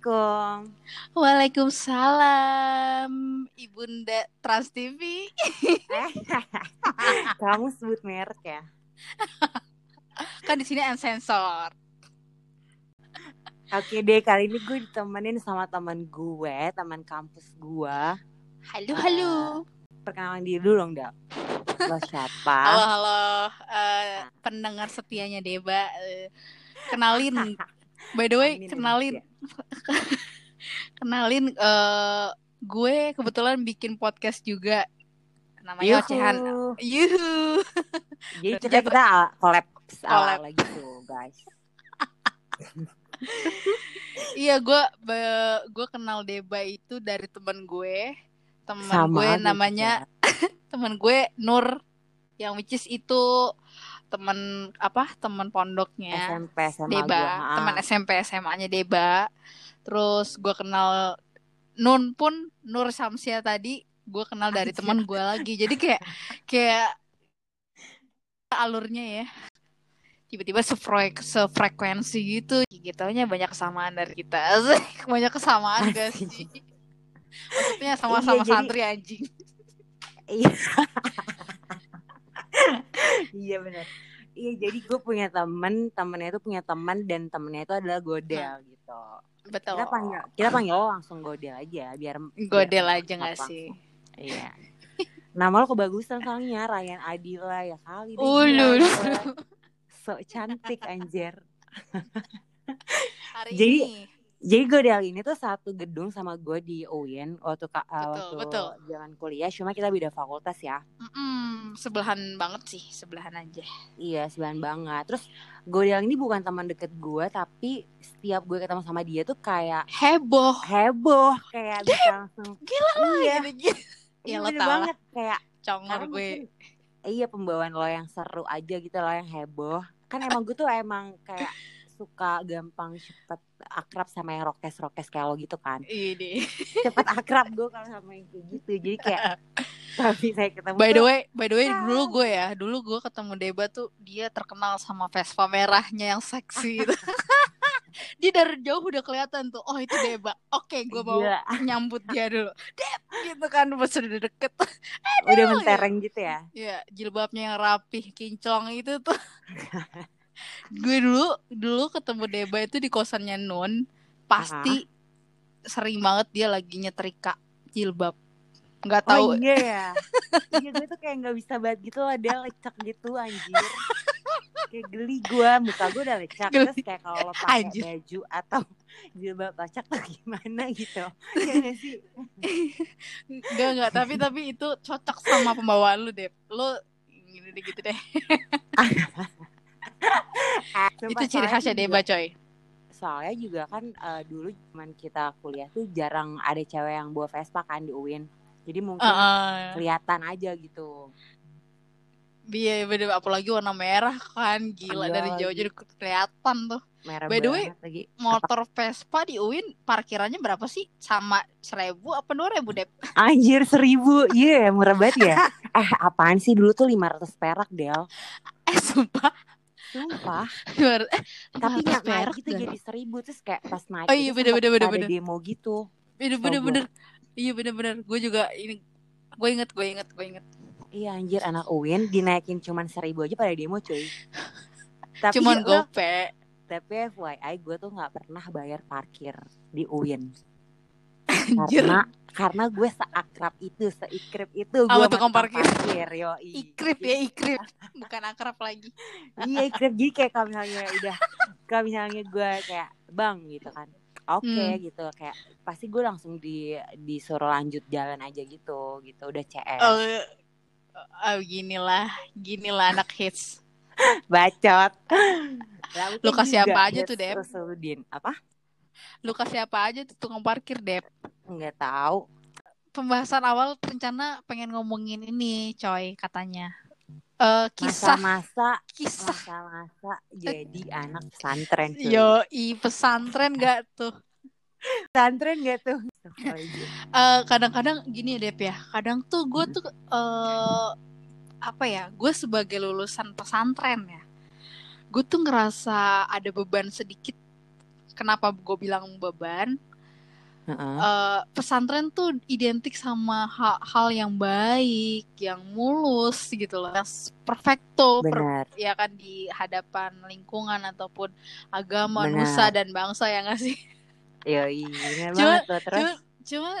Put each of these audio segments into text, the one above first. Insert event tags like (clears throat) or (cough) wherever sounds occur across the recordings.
Assalamualaikum. Waalaikumsalam, Ibunda Trans TV. Eh, (laughs) kamu sebut merek ya? (laughs) kan di sini unsensor. Oke deh, kali ini gue ditemenin sama teman gue, teman kampus gue. Halo, halo. Perkenalan diri dulu dong, Dap. Lo siapa? Halo, halo. Eh, pendengar setianya Deba. Eh, kenalin. (laughs) By the way, Amin, kenalin. ya. (laughs) kenalin eh gue kebetulan bikin podcast juga. Namanya Yuhu. Ocehan. Yuhu. Jadi kita kita collab Collab. tuh, guys. (laughs) Iya, gue gue kenal Deba itu dari teman gue. Teman gue gitu namanya ya. (laughs) teman gue Nur yang which is itu teman apa teman pondoknya. SMP SMA Deba gue. ah. teman SMP SMA-nya Deba. Terus gue kenal Nun pun Nur Samsia tadi gue kenal dari teman gue lagi. Jadi kayak kayak alurnya ya. Tiba-tiba sefrek sefrekuensi gitu. Gitu aja banyak kesamaan dari kita. (laughs) Banyak kesamaan gak sih? Maksudnya sama-sama Iya, jadi- santri anjing. Iya. (laughs) (laughs) iya benar. Iya jadi gue punya temen, temennya itu punya teman dan temennya itu adalah Godel gitu. betul Kita panggil kita panggil lo langsung Godel aja biar Godel biar aja gak gampang. sih? Iya. Nama lo kebagusan soalnya Ryan Adila ya kali gila, gila. So cantik anjir. Hari Jadi- ini. Jadi Godel ini tuh satu gedung sama gue di UIN waktu ka- uh, Betul, waktu betul. zaman kuliah. Cuma kita beda fakultas ya. Mm-mm, sebelahan banget sih, sebelahan aja. Iya, sembilan banget. Terus Godel ini bukan teman deket gue, tapi setiap gue ketemu sama dia tuh kayak Heboh. heboh, kayak bisa langsung. Gila Iya, gitu. (laughs) iya Ya, lo tau lah. banget kayak Congor gue. mungkin- iya pembawaan lo yang seru aja gitu lo yang heboh. Kan emang gue tuh emang kayak suka gampang cepet akrab sama yang rokes-rokes kayak lo gitu kan. Ini. Cepet akrab gue kalau sama yang kayak gitu. Jadi kayak (laughs) tapi saya ketemu By the tuh, way, by the way Ah. dulu gue ya, dulu gue ketemu Deba tuh dia terkenal sama Vespa merahnya yang seksi itu. (laughs) dia dari jauh udah kelihatan tuh, oh itu Deba. Oke, gue mau Gila. nyambut dia dulu. Deb, gitu kan pas udah deket. udah mentereng gitu ya. Ya, jilbabnya yang rapih, kinclong itu tuh. (laughs) gue dulu dulu ketemu Deba itu di kosannya Nun, pasti sering banget dia lagi nyetrika jilbab. Nggak tahu. Oh iya ya. (laughs) iya gue tuh kayak nggak bisa banget gitu loh dia lecek gitu anjir. kayak geli gue muka gue udah lecek Geli. terus kayak kalau lo pakai Anjir. baju atau jilbab lecek tuh gimana gitu. (laughs) Iya nggak sih? Enggak enggak, tapi tapi itu cocok sama pembawaan lu, Deb. Lu deh gitu deh. (laughs) Sumpah, itu ciri khasnya Deba, coy. Soalnya juga kan eh, dulu zaman kita kuliah tuh jarang ada cewek yang bawa Vespa kan di UIN. Jadi mungkin Heeh. kelihatan aja gitu. Iya, bener apalagi warna merah kan. Gila Iya dari jauh jadi kelihatan tuh. Merah By the way, lagi. Motor Vespa di UIN parkirannya berapa sih? Sama seribu apa dua ribu, Deb? Anjir seribu, iya murah banget ya. (laughs) eh apaan sih dulu tuh 500 perak Del. Eh, sumpah. Sumpah. (laughs) eh, tapi 500 nggak naik perak gitu jadi seribu terus kayak pas naik Oh iya, bener, bener, bener, ada bener. demo gitu Bener bener bener. Iya bener bener. Gue juga ini gue inget gue inget gue inget. iya anjir anak UIN dinaikin cuman seribu aja pada demo cuy (laughs) tapi Cuman lo- gope. tapi FYI gue tuh nggak pernah bayar parkir di UIN Anjir. karena karena gue seakrab itu seikrip itu gue sama tukang parkir. yo Ikrip ya ikrip. Bukan akrab lagi. iya ikrip jadi kayak kalau misalnya udah kalau misalnya gue kayak bang gitu kan oke Hmm. gitu kayak pasti gue langsung di disuruh lanjut jalan aja gitu gitu udah CS Oh, oh ginilah, ginilah anak hits. bacot Lalu Lu kasih apa aja tuh, Dep? Apa Lu kasih apa aja tuh tukang parkir, Dep? Nggak tahu Pembahasan awal rencana pengen ngomongin ini, coy, katanya. Eh kisah, masa-masa kisah. masa-masa jadi anak pesantren cuy. Yo, i pesantren gak tuh? pesantren gak tuh Eh, kadang-kadang gini Dep ya. Kadang tuh gue tuh eh apa ya? Gue sebagai lulusan pesantren ya. Gue tuh ngerasa ada beban sedikit kenapa gue bilang beban Eh, pesantren tuh identik sama ha- hal yang baik, yang mulus gitu loh, yang perfecto, per- ya kan di hadapan lingkungan ataupun agama, Benar. nusa dan bangsa ya nggak sih? Yoi, benar Cuma- banget tuh. Terus Cuma, cuma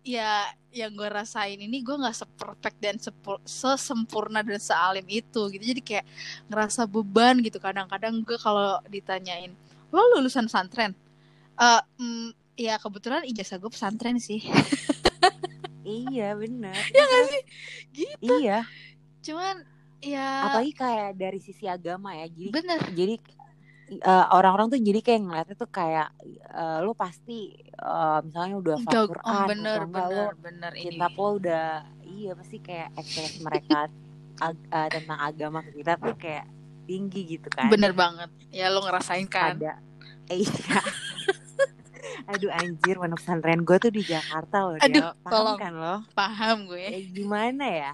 ya yang gue rasain ini gue nggak seperfect dan sepu- sesempurna dan sealim itu gitu. Jadi kayak ngerasa beban gitu. Kadang-kadang gue kalau ditanyain, lo lulusan pesantren? Eh, mm, ya kebetulan ijazah gue pesantren sih. iya benar. (laughs) ya nggak sih? Gitu. Iya. Cuman ya Apalagi kayak dari sisi agama ya. Jadi bener. jadi eh, orang-orang tuh jadi kayak ngeliatnya tuh kayak eh, lu pasti eh, misalnya udah hafal Udah, Quran oh, bener, atau enggak lu bener, bener ini. lo udah iya pasti kayak ekspres mereka (laughs) ag- eh, tentang agama kita tuh kayak tinggi gitu kan Bener banget. Ya lo ngerasain kan? ada eh, iya aduh anjir mana pesantren gue tuh di Jakarta loh Aduh, Del. paham tolong. kan lo Paham gue. eh, gimana ya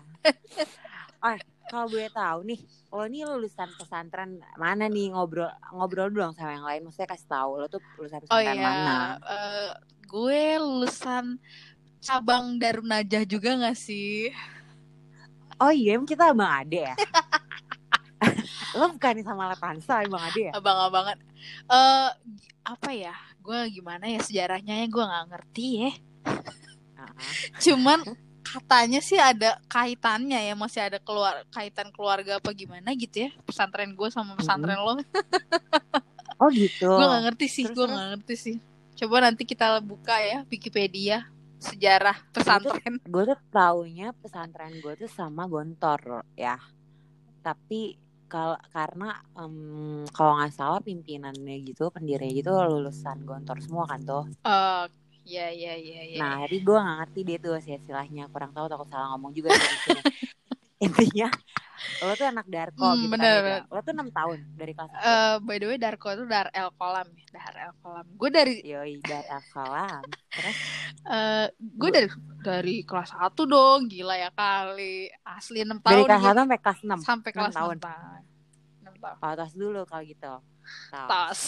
oh (laughs) kalau boleh tahu nih lo nih lulusan pesantren mana nih ngobrol ngobrol dong sama yang lain maksudnya kasih tahu lo tuh lulusan Oh pesantren iya, mana eh, gue lulusan cabang Darun Najah juga gak sih? oh iya emang kita abang ade ya (laughs) lo bukan sama Lepansa abang ade ya Abang-abangan. Eh apa ya? Gue gimana ya sejarahnya ya gue nggak ngerti ya. Heeh. (laughs) Cuman katanya sih ada kaitannya ya, masih ada keluar kaitan keluarga apa gimana gitu ya. Pesantren gue sama pesantren lo. (laughs) Oh gitu. Gue nggak ngerti sih, gue nggak ngerti sih. Coba nanti kita buka ya Wikipedia sejarah pesantren. Gue tuh taunya pesantren gue tuh sama Gontor ya. Tapi kalau karena em, kalau nggak salah pimpinannya gitu, pendirinya gitu lulusan Gontor semua kan tuh. Oh, ya ya ya ya. Nah, jadi gue nggak ngerti dia tuh istilahnya kurang tahu takut salah ngomong juga. (laughs) Intinya lo tuh anak Darko Hmm, gitu bener, kan. bener. Lo tuh 6 tahun dari kelas satu. Eh, by the way Darko itu Dar El Kolam ya, Dar El Kolam. Gue dari Yoi, dari Akalam. Terus eh gue dari dari kelas 1 dong, gila ya kali. Asli 6 tahun dari kelas gitu. 1 sampai kelas 6. sampai enam kelas 6 tahun. 6 tahun. Tos dulu kalau gitu. Tas.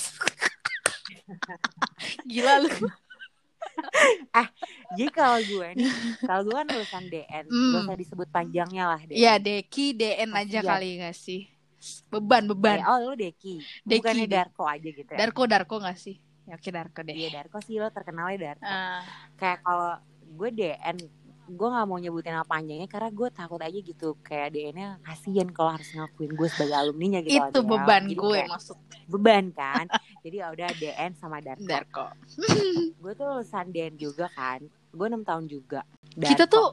(laughs) gila lu. (laughs) Jadi kalau gue nih, kalau gue kan lulusan DN, Hmm. gak usah disebut panjangnya lah DN. Ya Deki DN aja Kasian. kali gak sih? Beban beban. Eh, oh lu Deki. Deki, Bukannya Deki. Darko aja gitu ya? Darko Darko gak sih? Ya oke Darko deh. Iya Darko sih lo terkenalnya Darko. Ah, Kayak kalau gue DN, gue gak mau nyebutin apa panjangnya karena gue takut aja gitu. Kayak DN-nya kasian kalau harus ngakuin gue sebagai alumninya gitu. itu Del. beban Jadi gue kayak maksud Beban kan. (laughs) Jadi ya udah DN sama Darko. Darko. (laughs) Gue tuh lulusan DN juga kan. Gue 6 tahun juga. Kita Darko. tuh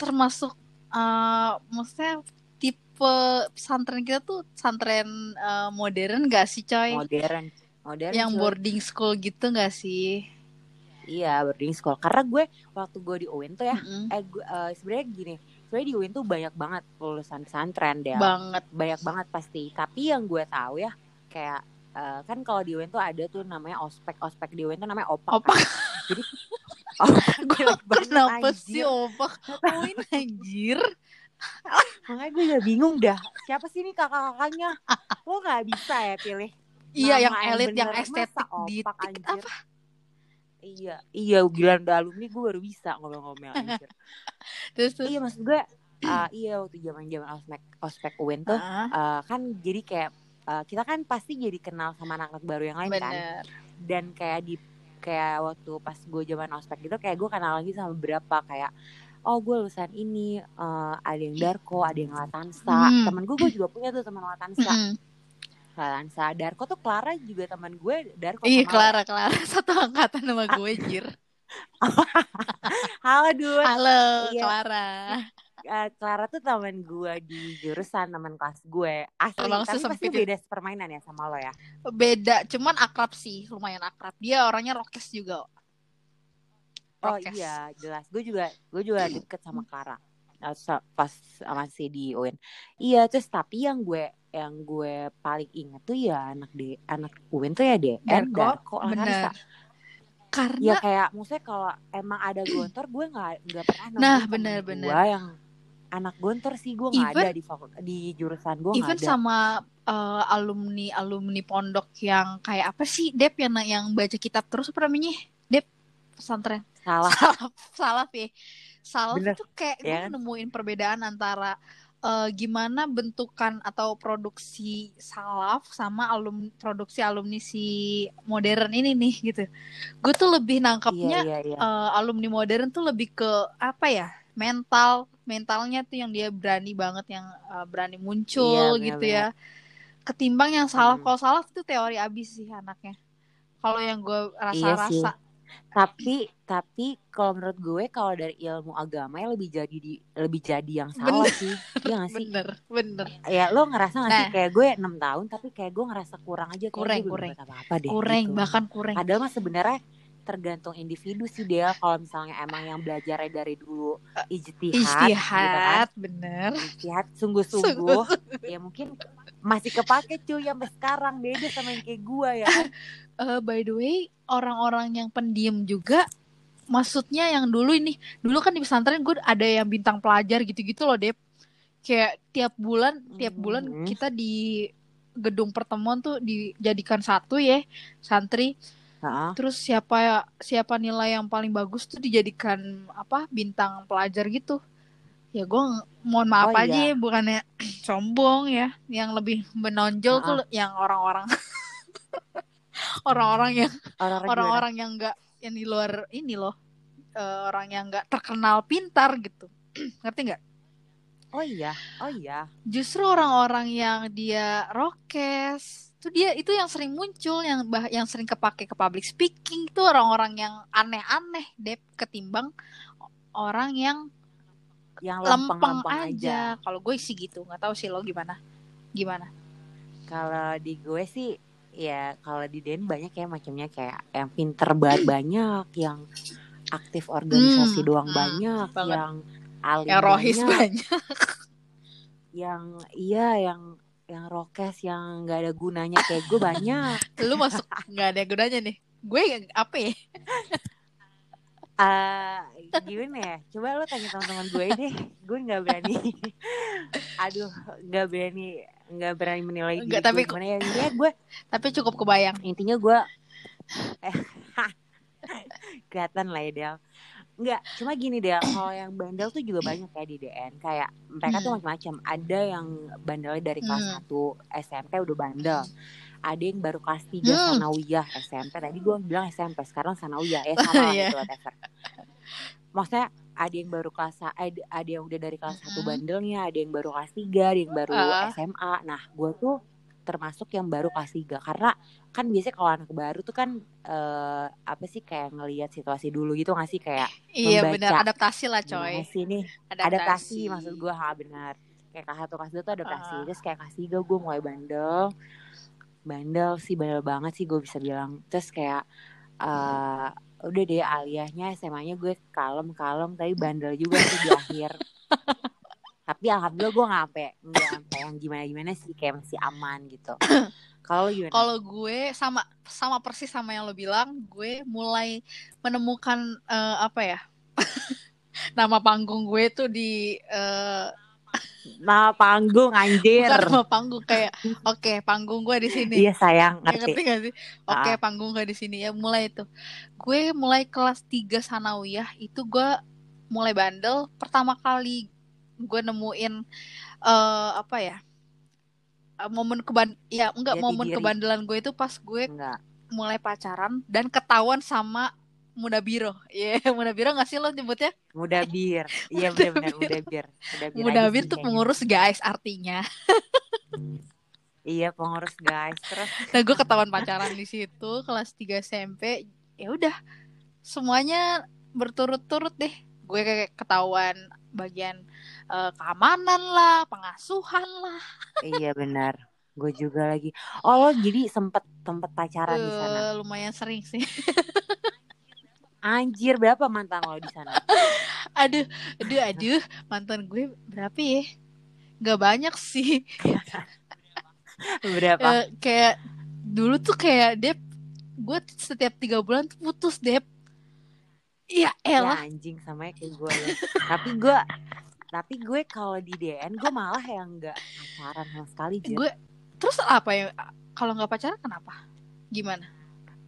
termasuk eh maksudnya tipe pesantren kita tuh pesantren eh, modern gak sih coy? modern. Modern Yang boarding school gitu gak sih? Iya boarding school. Karena gue waktu gue di UIN tuh ya, Mm-mm. eh gue eh, sebenarnya gini, sebenarnya di UIN tuh banyak banget lulusan pesantren deh, Banget. banyak banget pasti. Tapi yang gue tahu ya, kayak eh, kan kalau di UIN tuh ada tuh namanya ospek, ospek di UIN tuh namanya opak. Opak. kan. Jadi (laughs) opak (laughs) Gue kenapa anjir. sih opak? Poin (laughs) anjir. Makanya gue udah bingung dah. Siapa sih nih kakak-kakaknya? Lo nggak bisa ya pilih. Iya yang elit, yang estetik Masa opak, anjir? apa? Iya, iya gila udah alumni gue baru bisa ngomel-ngomel anjir. (laughs) Terus terus. iya maksud gue, ah, iya waktu zaman-zaman ospek ospek UIN tuh Ah, eh, kan jadi kayak eh, kita kan pasti jadi kenal sama anak-anak baru yang lain kan bener. dan kayak di kayak waktu pas gue zaman ospek gitu kayak gue kenal lagi sama beberapa kayak oh gue lulusan ini eh, ada yang Darko ada yang Latansa Hmm. temen gue gue juga punya tuh teman Latansa Mm-mm. Latansa Darko tuh Clara juga teman gue Darko Iya Clara Clara (laughs) satu angkatan sama gue (laughs) jir. halo dude Halo Iya. Clara. Eh, Clara tuh teman gue di jurusan teman kelas gue asli Emang tapi pasti itu. beda permainan ya sama lo ya Beda, cuman akrab sih, lumayan akrab. Dia orangnya rokes juga. Oh Prokes. iya, jelas. Gue juga gue juga deket sama Clara. Sa- Pas masih di UIN. Iya, terus tapi yang gue yang gue paling inget tuh ya anak di anak UIN tuh ya DN, Darko, Darko, bener. Karena Ya kayak maksudnya kalau emang ada gontor gue nggak nggak pernah Nah, bener-bener. gue yang anak gontor sih gue nggak ada di di jurusan gue even ada. sama eh, alumni alumni pondok yang kayak apa sih Dep yang yang baca kitab terus apa namanya? Dep pesantren. Salah. Salaf salaf ya salaf Bener. itu kayak Ya gue kan? nemuin perbedaan antara eh, gimana bentukan atau produksi salaf sama alum produksi alumni si modern ini nih gitu gue tuh lebih iya nangkepnya iya iya eh, alumni modern tuh lebih ke apa ya mental mentalnya tuh yang dia berani banget yang eh, berani muncul Iya, gitu ya ketimbang yang salaf Hmm. kalau salaf tuh teori abis sih anaknya kalau yang gue Iya sih. Tapi tapi kalau menurut gue kalau dari ilmu agama ya lebih jadi di lebih jadi yang salah Bener. sih iya gak sih bener bener ya lo ngerasa gak sih Nah. kayak gue enam tahun tapi kayak gue ngerasa kurang aja kayak Kurang, kurang. dapat apa-apa deh kurang gitu. bahkan kurang Padahal mah sebenarnya tergantung individu sih dia kalau misalnya emang yang belajarnya dari dulu ijtihad, gitu kan. bener. Ijtihad sungguh-sungguh. Ya mungkin masih kepake cuy sampai sekarang. Beda sama yang kayak gue ya. (laughs) Eh, by the way orang-orang yang pendiam juga maksudnya yang dulu ini dulu kan di pesantren gue ada yang bintang pelajar gitu-gitu loh Dep. Kayak tiap bulan tiap bulan Mhm. kita di gedung pertemuan tuh dijadikan satu ya santri Terus siapa siapa nilai yang paling bagus tuh dijadikan apa bintang pelajar gitu. Ya gue mohon maaf Oh, aja iya. ya bukannya (clears throat) sombong ya. Yang lebih menonjol tuh yang orang-orang. (laughs) Orang-orang yang orang-orang yang enggak yang di luar ini loh. Eh, orang yang enggak terkenal pintar gitu. (clears throat) Ngerti nggak? Oh iya oh iya. Justru orang-orang yang dia rokes itu dia itu yang sering muncul yang bah yang sering kepake ke public speaking. Itu orang-orang yang aneh-aneh deh ketimbang orang yang yang lempeng lempeng-lempeng aja, aja. Kalau gue sih gitu nggak tahu sih lo gimana. Gimana? Kalau di gue sih ya kalau di Den banyak ya macamnya kayak yang pinter banget banyak yang aktif organisasi Hmm, doang hmm, banyak banget. yang alim yang rohis banyak. banyak. Yang iya yang yang rokes yang nggak ada gunanya. Kayak gue banyak. (laughs) Lu masuk nggak ada gunanya nih. Gue apa ya? (laughs) Ah, gimana ya? Coba lo tanya teman-teman gue deh. Gue nggak berani. (laughs) Aduh nggak berani nggak berani menilai diri Nggak, gue tapi gimana ya. Intinya gue tapi cukup kebayang. Intinya gue eh, kelihatan lah ya Del Enggak, cuma gini Del kalau yang bandel tuh juga banyak ya di DN kayak mereka tuh Hmm. macam-macam ada yang bandelnya dari kelas Hmm. 1 SMP udah bandel ada yang baru kelas 3 Hmm. sanawiyah SMP tadi gue bilang SMP sekarang sanawiyah ya (laughs) sama lah Iya. gitu whatever maksudnya ada yang baru kelas ada, ada yang udah dari kelas 1 Hmm. bandelnya ada yang baru kelas 3 ada yang baru Ah. SMA nah gue tuh termasuk yang baru kelas 3 karena kan biasanya kalau anak baru tuh kan eh, apa sih kayak ngelihat situasi dulu gitu nggak sih? Kayak iya Membaca. benar adaptasi lah coy. gimana sih nih adaptasi. Maksud gue ha benar kayak kelas satu kelas dua tuh adaptasi. Ah. terus kayak kelas tiga gue mulai bandel. Bandel sih bandel banget sih gue bisa bilang. Terus kayak eh udah deh aliyahnya SMA-nya gue kalem kalem tapi bandel juga sih di akhir (laughs) tapi alhamdulillah gue nggak sampai nggak sampai yang gimana gimana sih kayak masih aman gitu (coughs) kalau gimana Kalau gue sama sama persis sama yang lo bilang, gue mulai menemukan eh, apa ya? (laughs) nama panggung gue tuh di eh, nama panggung anjir bukan nama panggung kayak oke panggung gue di sini. iya sayang Ya, ngerti ngerti gak sih? Oke, Ah. panggung gue di sini ya mulai itu. Gue mulai kelas 3 sanawiyah itu gue mulai bandel pertama kali gue nemuin eh apa ya? eh, momen keban ya enggak Jati momen diri. kebandelan gue itu pas gue enggak mulai pacaran dan ketahuan sama muda biro. (laughs) Iya, muda biro gak sih lo nyebutnya? muda (laughs) bir iya benar-benar bir. muda bir muda bir tuh kayaknya. pengurus guys artinya. (laughs) iya pengurus guys terus Nah, gue ketahuan pacaran di situ kelas 3 SMP. Ya udah, semuanya berturut-turut deh. Gue kayak ketahuan bagian eh, keamanan lah, pengasuhan lah. iya benar gue juga lagi oh lo jadi sempet sempet pacaran di sana Eh, lumayan sering sih. anjir berapa mantan lo di sana (laughs) aduh, aduh, aduh, mantan gue berapa ya? Gak banyak sih. (laughs) berapa Eh, kayak dulu tuh kayak Dep, gue setiap tiga bulan tuh putus Dep. Iya ya elah. anjing sama kayak gue lo. tapi gue tapi gue kalau di DN gue malah yang nggak pacaran sama sekali Jir. gue terus apa ya kalau nggak pacaran kenapa gimana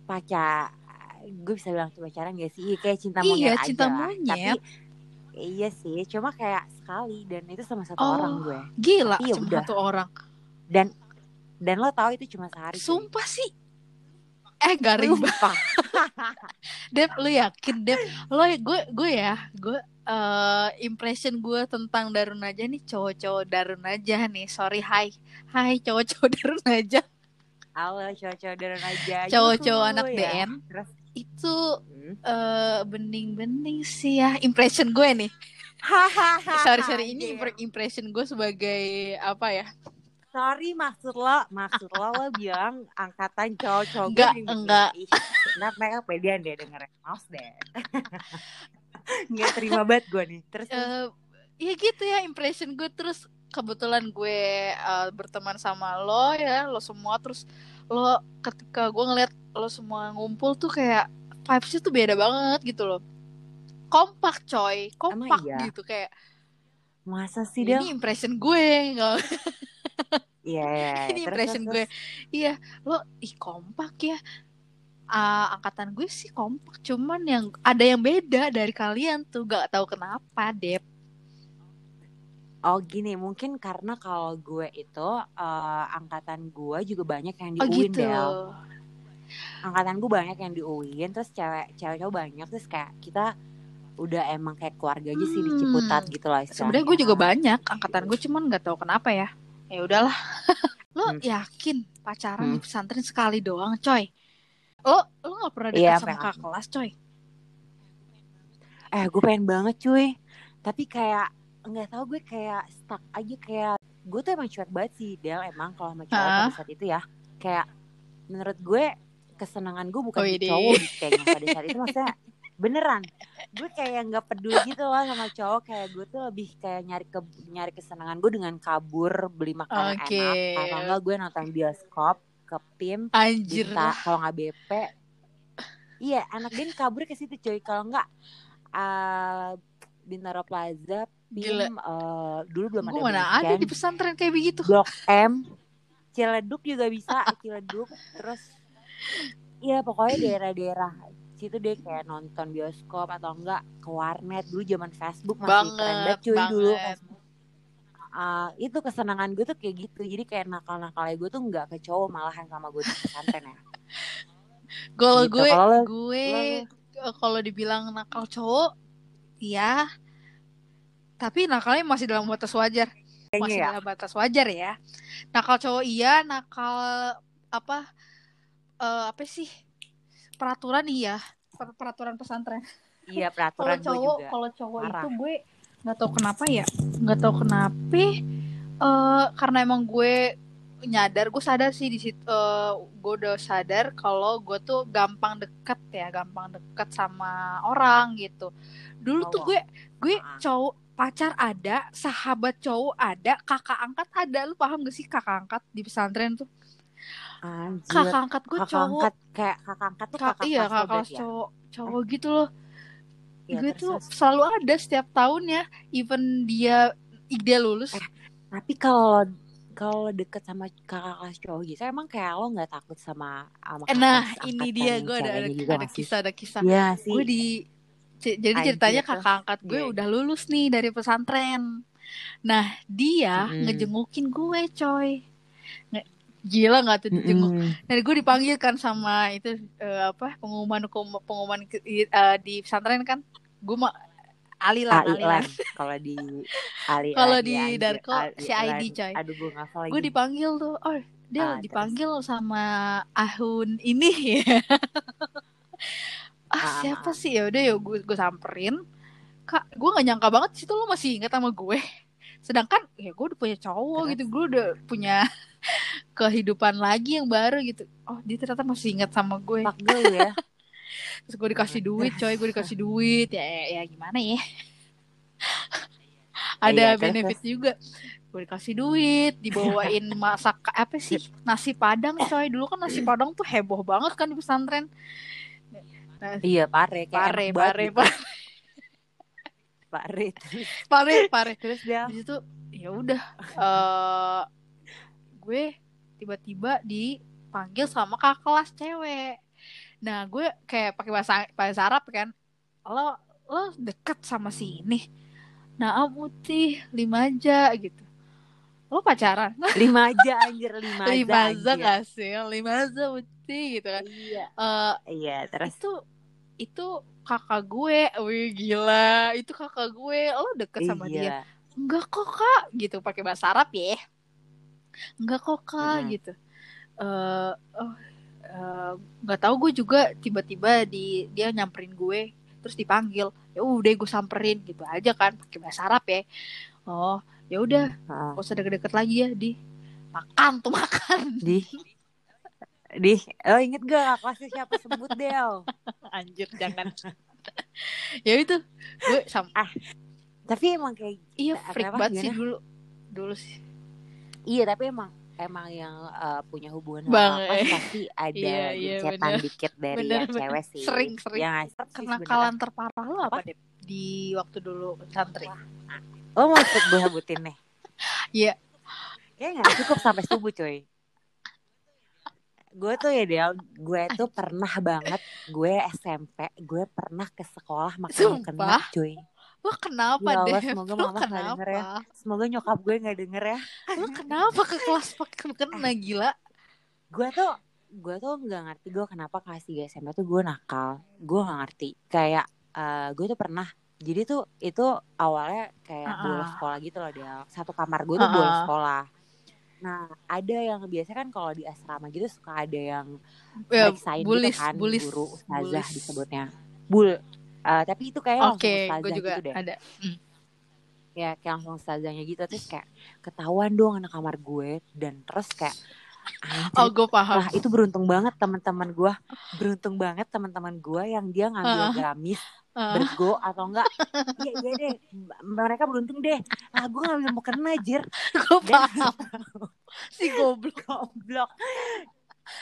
pacar gue bisa bilang pacaran gak sih Iya, kayak cinta Iya, monyet aja cinta monyet. tapi iya sih cuma kayak sekali dan itu sama satu Oh. orang gue gila Iya, cuma udah. satu orang dan dan lo tahu itu cuma sehari sumpah sih eh garing banget. (laughs) Dep lu yakin Dep? Lo gue gue ya gue eh impression gue tentang Darun aja nih cowok-cowok Darun aja nih. Sorry hai. Hai cowok-cowok (laughs) Darun aja Halo cowok-cowok dari aja cowok-cowok anak ya. DN Terus? Itu hmm. eh bening-bening sih ya impression gue nih. Sorry sorry ini impression gue sebagai apa ya Sorry maksud lo Maksud lo lo bilang Angkatan cowok-cowok Enggak, enggak. Nah mereka pedean deh dengerin. Maus (laughs) deh. Nggak terima banget gue nih. Terus eh ya gitu ya impression gue terus kebetulan gue eh, berteman sama lo ya lo semua. Terus lo ketika gue ngeliat lo semua ngumpul tuh kayak vibesnya tuh beda banget gitu loh. Kompak coy. Kompak iya? gitu kayak Masa sih dia ini impression gue (laughs) Iya iya ini Terus, impression terus, gue. iya lo ih kompak ya. Ah, angkatan gue sih kompak cuman yang ada yang beda dari kalian tuh gak tahu kenapa Dep. Oh gini mungkin karena kalau gue itu eh, Angkatan gue juga banyak yang di oh UIN gitu. Del. Angkatan gue banyak yang di UIN terus cewek cewek cowok banyak terus kayak kita udah emang kayak keluarga aja sih di Hmm. Ciputat gitu lah sebenarnya gue juga banyak angkatan gue cuman nggak tahu kenapa ya. Ya udahlah. (laughs) Lo Hmm. yakin pacaran di Hmm. pesantren sekali doang coy? Lo lo nggak pernah dekat Iya, sama kakak kelas coy? Eh gue pengen banget cuy. Tapi kayak nggak tahu gue kayak stuck aja kayak gue tuh emang cuek banget sih Del emang kalau sama cowok pada saat itu ya. Kayak menurut gue kesenangan gue bukan di Widih. cowok kayaknya pada saat itu maksudnya beneran. Gue kayak nggak peduli gitu loh sama cowok. Kayak gue tuh lebih kayak nyari ke nyari kesenangan gue dengan kabur beli makanan Oke. enak. Atau enggak gue nonton bioskop ke PIM anjir. kalau nggak BP iya anak dia kabur ke situ cuy. Kalau nggak uh, Bintaro Plaza Gila. PIM eh, dulu belum ada mana ada di pesantren kayak begitu. Blok M Ciledug juga bisa Ciledug terus iya pokoknya daerah-daerah situ deh kayak nonton bioskop atau enggak ke warnet. Dulu zaman Facebook masih keren banget banget cuy dulu. banget. Facebook. Uh, itu kesenangan gue tuh kayak gitu. Jadi kayak nakal-nakalnya gue tuh nggak ke cowok malahan sama gue di pesantren ya. (laughs) Kalau Gitu. gue Kalau lo- gue eh, kalau dibilang nakal cowok iya. Tapi nakalnya masih dalam batas wajar. Kayaknya masih ya. dalam batas wajar ya. Nakal cowok iya nakal apa eh, apa sih peraturan iya. Per- peraturan pesantren. Iya (laughs) kalau peraturan gue cowok kalau cowok itu gue nggak tahu kenapa ya nggak tahu kenapa eh karena emang gue nyadar gue sadar sih di situ eh, gue udah sadar kalau gue tuh gampang deket ya gampang deket sama orang gitu. Dulu tuh gue gue Ah. cowok pacar ada sahabat cowok ada kakak angkat ada. Lu paham gak sih kakak angkat di pesantren tuh Anjir. kakak angkat gue kakak cowok angkat kayak kakak angkat tuh Kak, kakak iya kakak kelas ya? cowok cowok gitu loh Iya, gue tuh terus. selalu ada setiap tahunnya even dia dia lulus Eh, tapi kalau kalau deket sama kakak kelas cowok gitu emang kayak lo nggak takut sama sama kakak nah ini dia gue ada ada, ada kisah ada kisah sih gue di jadi ceritanya terus? kakak angkat gue Iya. udah lulus nih dari pesantren nah dia Mm-mm. ngejengukin gue coy gila nggak tuh dijenguk Mm-mm. dan gue dipanggil kan sama itu eh, apa pengumuman pengumuman eh, di pesantren kan gue mah alilan alilan Ailan (laughs) kalau di Alilan Kalau di. Darko, Alilan. si ID, coy. aduh gue ngafal lagi gue dipanggil tuh oh dia Ah, dipanggil sama Ahun ini ya (laughs) ah Ah, siapa ah. sih ya udah ya gue gue samperin kak gue nggak nyangka banget sih tuh lo masih ingat sama gue sedangkan ya gue udah punya cowok Terus? gitu gue udah punya (laughs) kehidupan lagi yang baru gitu. Oh dia ternyata masih ingat sama gue. Fuck girl ya. (laughs) Terus gue dikasih duit coy gue dikasih duit. Ya ya, ya gimana ya? (laughs) Ada Iya, terus, benefit juga. Gue dikasih duit dibawain masak apa sih? Nasi padang coy. Dulu kan nasi padang tuh heboh banget kan di pesantren. Iya pare kayak pare pare gitu. pare pare terus pare pare terus dia? Di situ ya udah eh gue tiba-tiba dipanggil sama kakak kelas cewek. Nah gue kayak pakai bahasa bahasa Arab kan. Lo lo deket sama si ini. Nah putih lima aja gitu. Lo pacaran? (laughs) Lima aja anjir lima aja lima aja gak sih? Lima aja putih gitu kan. Iya. Eh, iya terus? itu itu kakak gue. Wih gila. Itu kakak gue. Lo deket sama dia? Iya enggak kok kak. Gitu pakai bahasa Arab ya. Enggak kok kak Mm-mm. gitu. Eh oh, eh, nggak tahu gue juga tiba-tiba di dia nyamperin gue terus dipanggil. Ya udah gue samperin gitu aja kan pakai bahasa Arab ya. Oh ya udah. Heeh. gak usah deket-deket lagi ya di. Makan tuh makan. Di (laughs) di oh inget gak kelasnya siapa? Sebut Del. (laughs) Anjir jangan. (laughs) Ya itu gue sam tapi emang kayak iya freak banget sih dulu. Dulu sih. Iya tapi emang emang yang eh, punya hubungan Bang, sama eh. pasti ada Iya, iya, bener. dikit dari Bener, yang bener. cewek sih. Sering, sering. ya nggak sih? Sih kenakalan terparah lo apa, deh di waktu dulu santri. Oh mau ikut gue sebutin nih. (laughs) Iya. Kayaknya nggak cukup sampai subuh coy gue tuh ya Del gue tuh pernah banget gue SMP gue pernah ke sekolah makan kena cuy. Lo kenapa Ya Allah, deh semoga lo mama nggak kenapa denger ya. semoga nyokap gue nggak denger ya. Lo kenapa ke kelas pakai kena gila? Gue tuh gue tuh nggak ngerti gue kenapa kelas 3 SMP tuh gue nakal. Gue nggak ngerti. Kayak eh, gue tuh pernah. Jadi tuh itu awalnya kayak Ah, bolos ah. sekolah gitu loh dia satu kamar gue tuh Ah, bolos ah. sekolah nah ada yang biasanya kan kalau di asrama gitu suka ada yang ya, meriksain bulis gitu kan bulis guru ustazah bulis. disebutnya bul Eh, tapi itu kayak oke langsung ustazah juga gitu deh ada Hmm. ya kayak langsung ustazahnya gitu terus kayak ketahuan dong anak kamar gue dan terus kayak oh gue paham. Wah itu beruntung banget teman-teman gue Beruntung banget teman-teman gue yang dia ngambil Ah. gamis Ah, Bergo atau enggak. Iya iya deh. Mereka beruntung deh. Ah gue ngambil mau kena jir. Gue paham. (laughs) Si goblok. Goblok.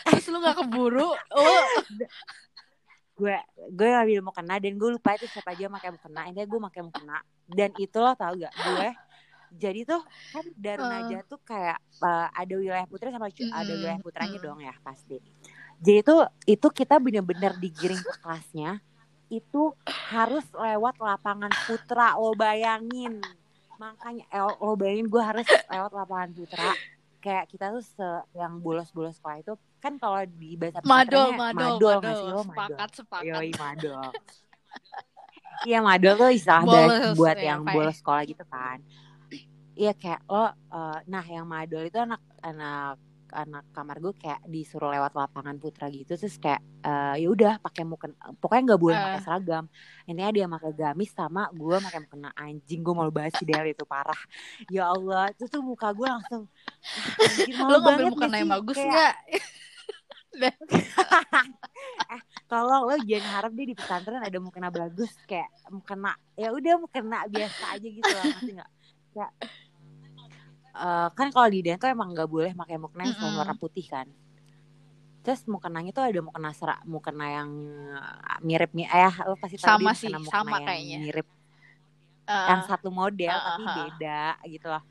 Terus lu gak keburu? Lo Gue gue ngambil mau kena Dan gue lupa itu siapa aja pakai mau kena. Intinya gue pakai mau kena. Dan itu lo tau gak Gue jadi tuh kan Darun Ah. Najwa tuh kayak eh, ada wilayah putri sama cu- ada wilayah putranya Mm. dong ya pasti. Jadi itu itu kita bener-bener digiring ke kelasnya itu harus lewat lapangan putra lo bayangin. Makanya eh, lo bayangin gue harus lewat lapangan putra. Kayak kita tuh se yang bolos-bolos sekolah itu kan kalau di bahasa madol madol madol madol, sih lo? Madol. Sepakat sepakat. Yoi madol. Iya madol tuh istilah Bolos, buat ya, yang kayak- bolos sekolah gitu kan Iya kayak lo eh, Nah yang madol itu anak Anak anak kamar gue kayak disuruh lewat lapangan putra gitu terus kayak eh, ya udah pakai mukena pokoknya nggak boleh Eh. pakai seragam. Intinya dia pakai gamis sama gue pakai mukena anjing gue malu banget sih Del itu parah. Ya Allah itu tuh muka gue langsung ah, anjing, malu lo ngambil mukena yang bagus Kayak, nggak? (laughs) Tolong (laughs) lo jangan harap dia di pesantren ada mukena bagus kayak mukena ya udah mukena biasa aja gitu lah nggak? Ya eh, kan kalau di Dan tuh emang nggak boleh pakai mukena yang Mm-mm. warna putih kan terus mukenanya tuh ada mukena serak mukena yang mirip nih eh lo pasti tahu Sama sih, mukena sama yang kayaknya. mirip Eh, yang satu model Ah, tapi ah, ah. beda gitu loh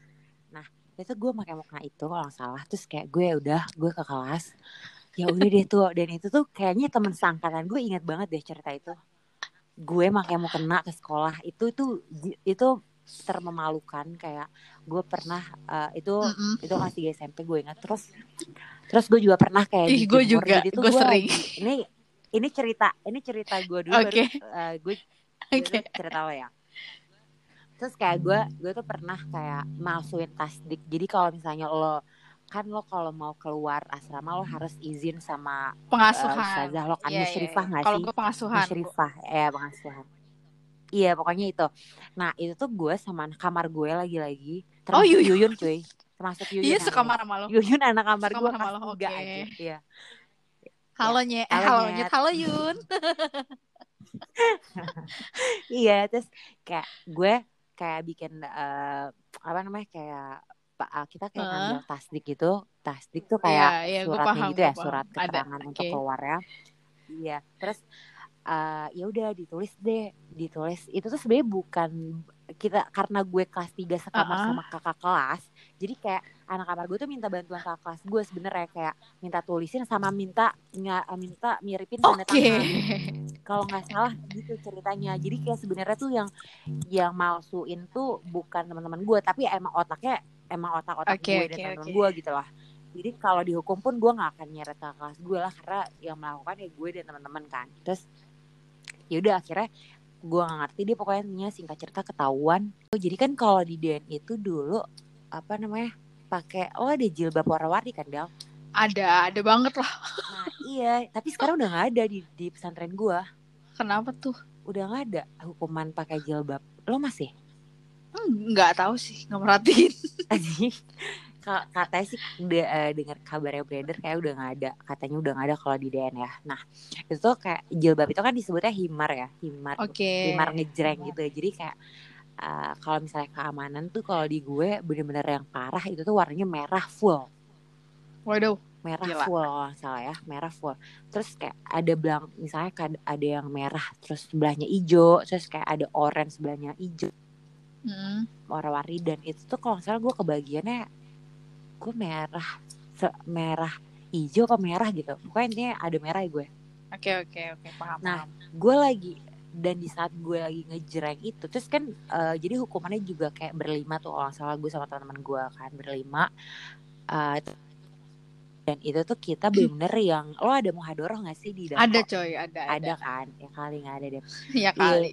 nah itu gue pakai mukena itu kalau nggak salah terus kayak gue ya udah gue ke kelas ya udah deh tuh dan itu tuh kayaknya temen seangkatan gue inget banget deh cerita itu gue pakai mukena ke sekolah itu tuh itu termemalukan kayak gue pernah eh, itu mm-mm. itu kelas 3 SMP gue ingat terus terus gue juga pernah kayak Ih, gue juga. Gue sering. lagi- ini ini cerita ini cerita gue dulu Oke. baru eh, gue Oke. itu cerita lo ya terus kayak gue gue tuh pernah kayak masukin tasdik jadi kalau misalnya lo kan lo kalau mau keluar asrama lo harus izin sama eh, pengasuhan ustazah lo kan Iya, iya, musyrifah iya. nggak kalau sih gue pengasuhan musyrifah ya pengasuhan iya pokoknya itu nah itu tuh gue sama kamar gue lagi-lagi termasuk Yuyun. Yuyun cuy termasuk Yuyun iya sukamar sama lo Yuyun anak kamar gue sama kelas lo, oke. aja iya halo nye eh, Halo, Nyet. Nyet. halo Yun (laughs) iya terus kayak gue kayak bikin eh, apa namanya kayak eh, kita kayak Hah? ngambil tasdik gitu tasdik tuh kayak Iya, iya, gua suratnya paham, gitu ya paham. surat Ada, keterangan untuk oke. keluar ya iya terus uh, ya udah ditulis deh ditulis itu tuh sebenarnya bukan kita karena gue kelas 3 sekamar Uh-uh. sama kakak kelas jadi kayak anak kamar gue tuh minta bantuan kakak kelas gue sebenarnya kayak minta tulisin sama minta nggak minta miripin tanda Oke. tangan kalau nggak salah gitu ceritanya jadi kayak sebenarnya tuh yang yang malsuin tuh bukan teman-teman gue tapi emang otaknya emang otak-otak Oke, gue oke, dan teman-teman oke. gue gitu lah jadi kalau dihukum pun gue nggak akan nyeret ke kelas gue lah karena yang melakukan ya gue dan teman-teman kan terus ya udah akhirnya gue nggak ngerti dia pokoknya singkat cerita ketahuan Oh, jadi kan kalau di DN itu dulu apa namanya pakai oh ada jilbab warna-warni kan Del Ada, ada banget lah. nah iya tapi sekarang udah nggak ada di di pesantren gue Kenapa tuh? udah nggak ada hukuman pakai jilbab lo masih Hmm, Nggak tahu sih, nggak merhatiin. Katanya sih udah eh, dengar kabarnya beredar kayak udah nggak ada katanya udah nggak ada kalau di DN ya nah itu tuh kayak jilbab itu kan disebutnya himar ya himar Oke. himar ngejreng gitu jadi kayak eh, kalau misalnya keamanan tuh kalau di gue bener-bener yang parah itu tuh warnanya merah full Waduh. merah Gila. full salah ya merah full terus kayak ada belang misalnya ada yang merah terus sebelahnya hijau terus kayak ada orange sebelahnya hijau Hmm. warna-warni dan itu tuh kalau salah gue kebagiannya gue merah se- merah hijau apa merah gitu pokoknya intinya ada merah ya gue Oke, oke, oke, paham. Nah, gue lagi dan di saat gue lagi ngejreng itu terus kan eh, jadi hukumannya juga kayak berlima tuh kalau nggak salah gue sama teman-teman gue kan berlima itu- dan itu tuh kita bener yang lo ada muhadoroh gak sih di Dako? ada coy, ada, ada ada. kan ya kali nggak ada deh Ya kali.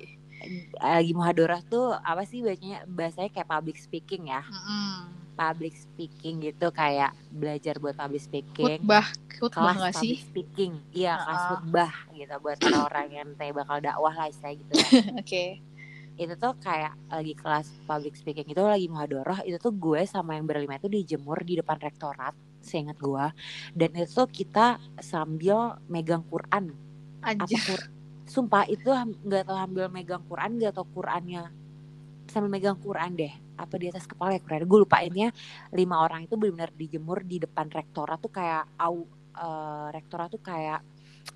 lagi muhadoroh tuh apa sih bacanya bahasanya kayak public speaking ya Mm-mm. Public speaking gitu kayak belajar buat public speaking Khutbah, khutbah kelas nggak sih? public speaking iya kelas Ah. khutbah gitu buat (coughs) orang-orang yang nanti bakal dakwah lah istilah gitu ya (laughs) Oke. itu tuh kayak lagi kelas public speaking itu lagi muhadoroh itu tuh gue sama yang berlima itu dijemur di depan rektorat seingat gue dan itu tuh kita sambil megang Quran apa Anjir. Sumpah itu nggak tahu sambil megang Quran nggak tahu Qurannya sambil megang Quran deh apa di atas kepala ya Quran gue lupa intinya lima orang itu benar-benar dijemur di depan rektorat tuh kayak au eh, rektorat tuh kayak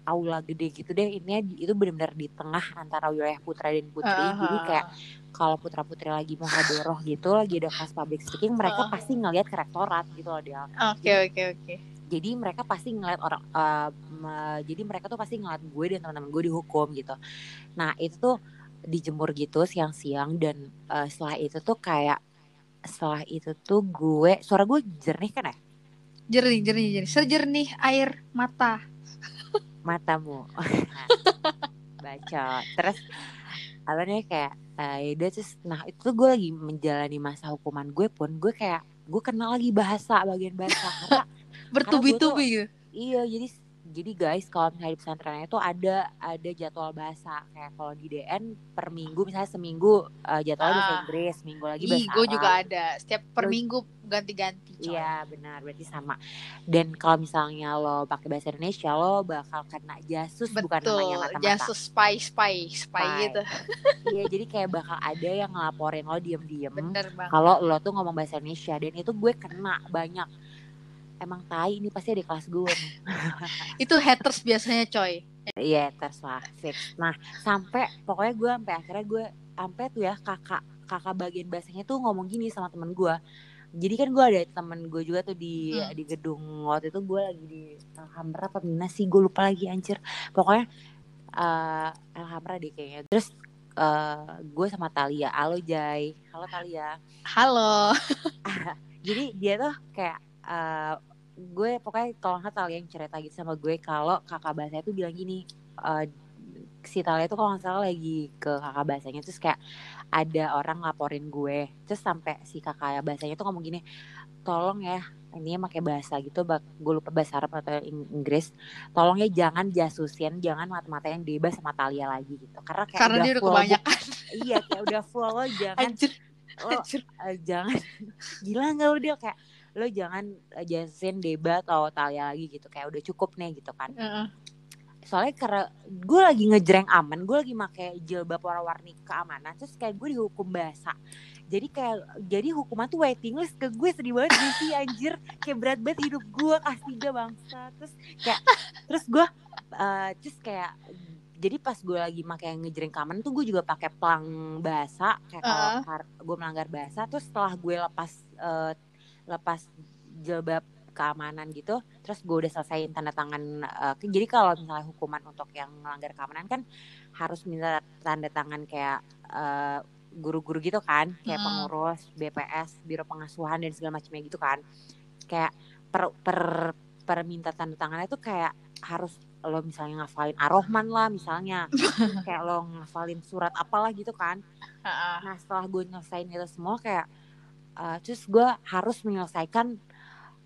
aula gede gitu deh di- itu benar-benar di tengah antara wilayah putra dan putri jadi Aha. kayak kalau putra putri lagi mau hadoroh gitu lagi ada kelas public speaking mereka Ah. pasti ngelihat ke rektorat gitu loh dia Oke, oke, oke. jadi mereka pasti ngeliat orang eh, me- jadi mereka tuh pasti ngeliat gue dan teman-teman gue dihukum gitu nah itu tuh dijemur gitu siang-siang dan eh, setelah itu tuh kayak setelah itu tuh gue suara gue jernih kan ya Jernih, jernih, jernih. Sejernih air mata. matamu (laughs) baca terus apa nih kayak eh, yaudah terus nah itu tuh gue lagi menjalani masa hukuman gue pun gue kayak gue kenal lagi bahasa bagian bahasa karena (laughs) Bertubi-tubi gitu. Iya, jadi jadi guys kalau misalnya di pesantren itu ada ada jadwal bahasa kayak kalau di DN per minggu misalnya seminggu eh, jadwalnya bahasa Ah. Inggris, minggu lagi Ih, bahasa gue Arab. juga ada. Setiap per Lo- minggu ganti-ganti. Iya benar berarti sama. Dan kalau misalnya lo pakai bahasa Indonesia lo bakal kena jasus bukan Betul. namanya mata-mata. Jasus spy, spy, spy Spy. gitu. Iya jadi kayak bakal ada yang ngelaporin lo diem-diem kalau lo tuh ngomong bahasa Indonesia dan itu gue kena banyak. Emang tai ini pasti ada di kelas gue nih. (laughs) Itu haters biasanya coy. Iya terserah fix. Nah sampai pokoknya gue sampai akhirnya gue sampai tuh ya kakak kakak bagian bahasanya tuh ngomong gini sama temen gue. Jadi kan gue ada temen gue juga tuh di Hmm. di gedung waktu itu gue lagi di Alhambra apa Mina sih gue lupa lagi anjir. Pokoknya eh Alhambra deh kayaknya. Terus eh gue sama Talia, halo Jai, halo Talia. Halo. (laughs) Jadi dia tuh kayak eh gue pokoknya kalau nggak Talia yang cerita gitu sama gue kalau kakak bahasanya tuh bilang gini eh, si Talia tuh kalau nggak salah lagi ke kakak bahasanya terus kayak ada orang laporin gue terus sampai si kakak bahasanya tuh ngomong gini tolong ya ini pakai bahasa gitu bak gue lupa bahasa Arab atau Ing- Inggris tolong ya jangan jasusin jangan mata-matain bebas sama Talia lagi gitu karena kayak Karena udah dia udah full kebanyakan. (laughs) iya kayak udah full lo jangan Anjir. lo Anjir. eh, jangan (laughs) gila nggak lo dia kayak lo jangan jelasin debat atau Talia lagi gitu kayak udah cukup nih gitu kan. Heeh. soalnya karena gue lagi ngejreng aman gue lagi pakai jilbab warna-warni keamanan terus kayak gue dihukum bahasa jadi kayak jadi hukuman tuh waiting list ke gue sedih banget gak sih anjir. Kayak berat banget hidup gue kelas tiga bangsa. Terus kayak terus gue eh, terus kayak jadi pas gue lagi pakai ngejreng kamen tuh gue juga pakai pelang bahasa kayak kalau Heeh. gue melanggar bahasa terus setelah gue lepas eh, lepas jilbab keamanan gitu terus gue udah selesaiin tanda tangan eh, jadi kalau misalnya hukuman untuk yang melanggar keamanan kan harus minta tanda tangan kayak eh, guru-guru gitu kan kayak Mm. pengurus BPS biro pengasuhan dan segala macamnya gitu kan. Kayak per per perminta tanda tangannya tuh kayak harus lo misalnya ngafalin Ar-Rahman lah misalnya (laughs) kayak lo ngafalin surat apalah gitu kan. Nah setelah gue nyelesain itu semua kayak eh, terus gue harus menyelesaikan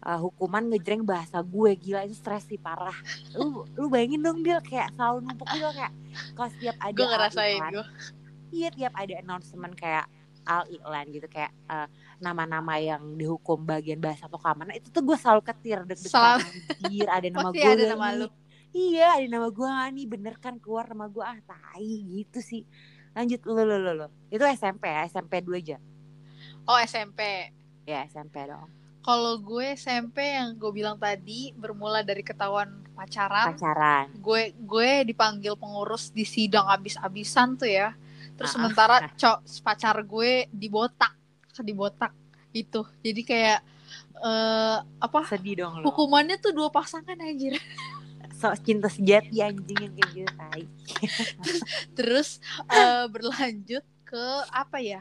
eh, hukuman ngejreng bahasa gue. Gila itu stres sih parah. Lu lu bayangin dong Bil kayak selalu numpuk gitu kayak kalau setiap ada gue ngerasain gue iya tiap ada announcement kayak al iklan gitu kayak eh, nama-nama yang dihukum bagian bahasa atau keamanan itu tuh gue selalu ketir deg-degan. Anjir ada nama gue ada nama lu. iya ada nama gue nih bener kan keluar nama gue ah tai gitu sih. Lanjut lu lu lu lu itu SMP ya SMP 2 aja oh SMP ya SMP dong. Kalau gue SMP yang gue bilang tadi bermula dari ketahuan pacaran. Pacaran. Gue gue dipanggil pengurus di sidang abis-abisan tuh ya. Terus Ah, ah. sementara cok pacar gue dibotak dibotak itu jadi kayak eh apa sedih dong lo hukumannya tuh dua pasangan anjir. (laughs) So cinta sejati anjing yang kayak gitu tai. (laughs) Terus eh, berlanjut ke apa ya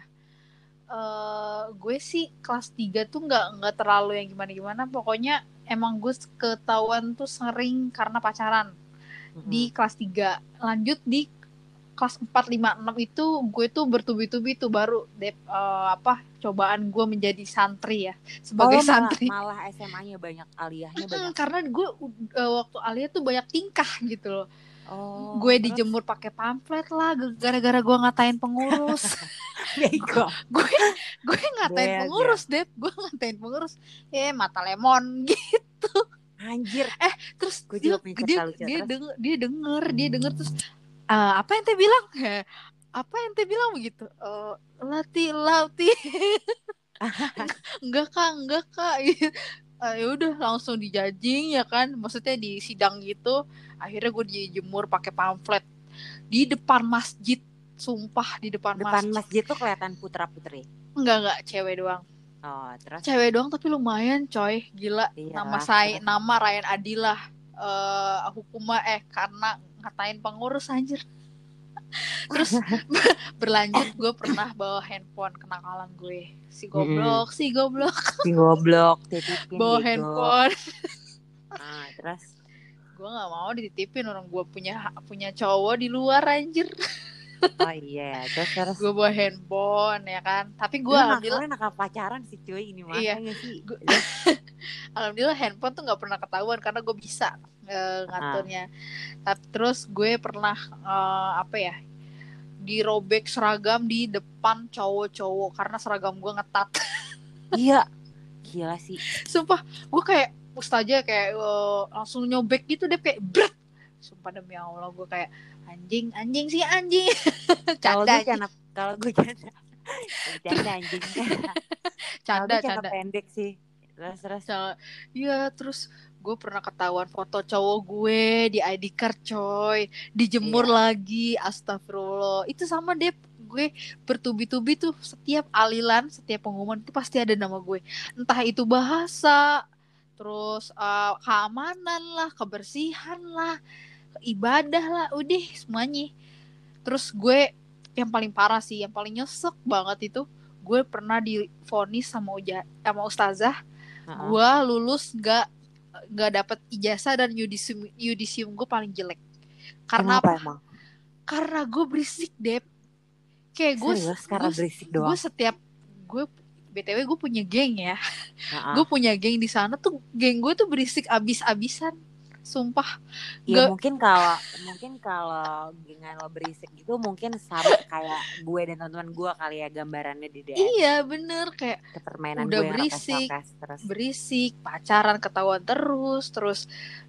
eh gue sih kelas 3 tuh nggak nggak terlalu yang gimana gimana pokoknya emang gue ketahuan tuh sering karena pacaran di kelas 3 lanjut di kelas 4, 5, 6 itu gue tuh bertubi-tubi tuh baru dep, eh, apa cobaan gue menjadi santri ya sebagai oh, malah, santri. malah SMA-nya banyak aliyahnya Mm-mm, banyak. karena gue eh, waktu alia tuh banyak tingkah gitu loh oh gue dijemur pakai pamflet lah gara-gara gue ngatain pengurus. (laughs) Bego. Gue gue ngatain Bego. pengurus dep. Gue ngatain pengurus. Eh mata lemon (laughs) gitu. Anjir. Terus Gue dia juga dia dia terus? denger dia denger dia denger terus "Eh, apa yang teh bilang? (laughs) Apa yang teh bilang? Begitu. Eh, lati lati enggak kak enggak kak. Eh, ya udah langsung dijajing ya kan? Maksudnya di sidang gitu akhirnya gue dijemur pakai pamflet di depan masjid sumpah di depan, depan masjid. masjid tuh kelihatan putra putri? Enggak enggak cewek doang. Oh terus? Cewek doang tapi lumayan coy. Gila Iya nama saya terus. nama Ryan Adilah. Eh hukumnya eh karena ngatain pengurus anjir. (laughs) Terus (laughs) berlanjut gue pernah bawa handphone kenakalan gue. Si goblok si goblok. Si goblok (laughs) bawa gitu. handphone. Ah terus gue nggak mau dititipin orang gue punya punya cowok di luar anjir. Oh iya terus terus? Gue bawa handphone ya kan? Tapi gue alhamdulillah nakal pacaran sih cuy ini mah Iya. sih. Gua- (laughs) alhamdulillah handphone tuh nggak pernah ketahuan karena gue bisa eh, ngaturnya. Tapi terus gue pernah eh, apa ya dirobek seragam di depan cowok-cowok karena seragam gue ngetat. (laughs) Iya. Gila sih. Sumpah gue kayak ustazah kayak eh, langsung nyobek gitu deh kayak bret sumpah demi allah gue kayak anjing anjing sih anjing. (laughs) Kalau gue canda kalau gue (laughs) canda canda anjing. (laughs) Canda canda pendek sih. Terus terus. Iya terus gue pernah ketahuan foto cowok gue di ID card coy. Dijemur Iya. lagi astagfirullah. Itu sama deh gue bertubi-tubi tuh setiap alilan setiap pengumuman itu pasti ada nama gue. Entah itu bahasa terus eh, keamanan lah kebersihan lah ibadah lah udah semuanya. Terus gue yang paling parah sih yang paling nyesek banget itu gue pernah difonis sama uja sama ustazah. Heeh. gue lulus nggak nggak dapet ijazah dan yudisium yudisium gue paling jelek. Karena Kenapa apa? emang? Karena gue berisik dep. Kayak gue doang? gue setiap gue btw gue punya geng ya. Heeh. gue punya geng di sana tuh geng gue tuh berisik abis-abisan sumpah. Ya Nggak- mungkin kalau mungkin kalau dengan lo berisik gitu mungkin sama kayak gue dan teman-teman gue kali ya gambarannya di DM iya bener. Kayak permainan udah gue yang berisik. rokes-rokes terus. berisik pacaran ketahuan terus terus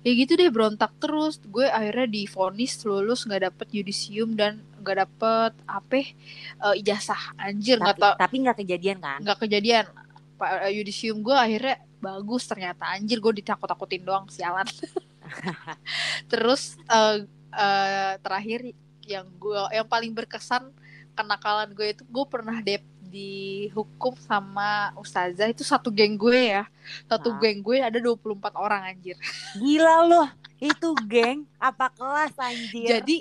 ya gitu deh berontak terus. Gue akhirnya difonis lulus nggak dapet yudisium dan nggak dapet apa eh, ijazah. Anjir nggak tau. tapi nggak kejadian kan? Nggak kejadian. Pak eh, yudisium gue akhirnya bagus ternyata. Anjir gue ditakut-takutin doang sialan. (laughs) Terus eh, eh, terakhir yang gue yang paling berkesan kenakalan gue itu gue pernah dep dihukum sama ustazah. Itu satu geng gue ya. Satu Hah? geng gue ada 24 orang anjir. Gila loh. Itu geng apa kelas anjir? jadi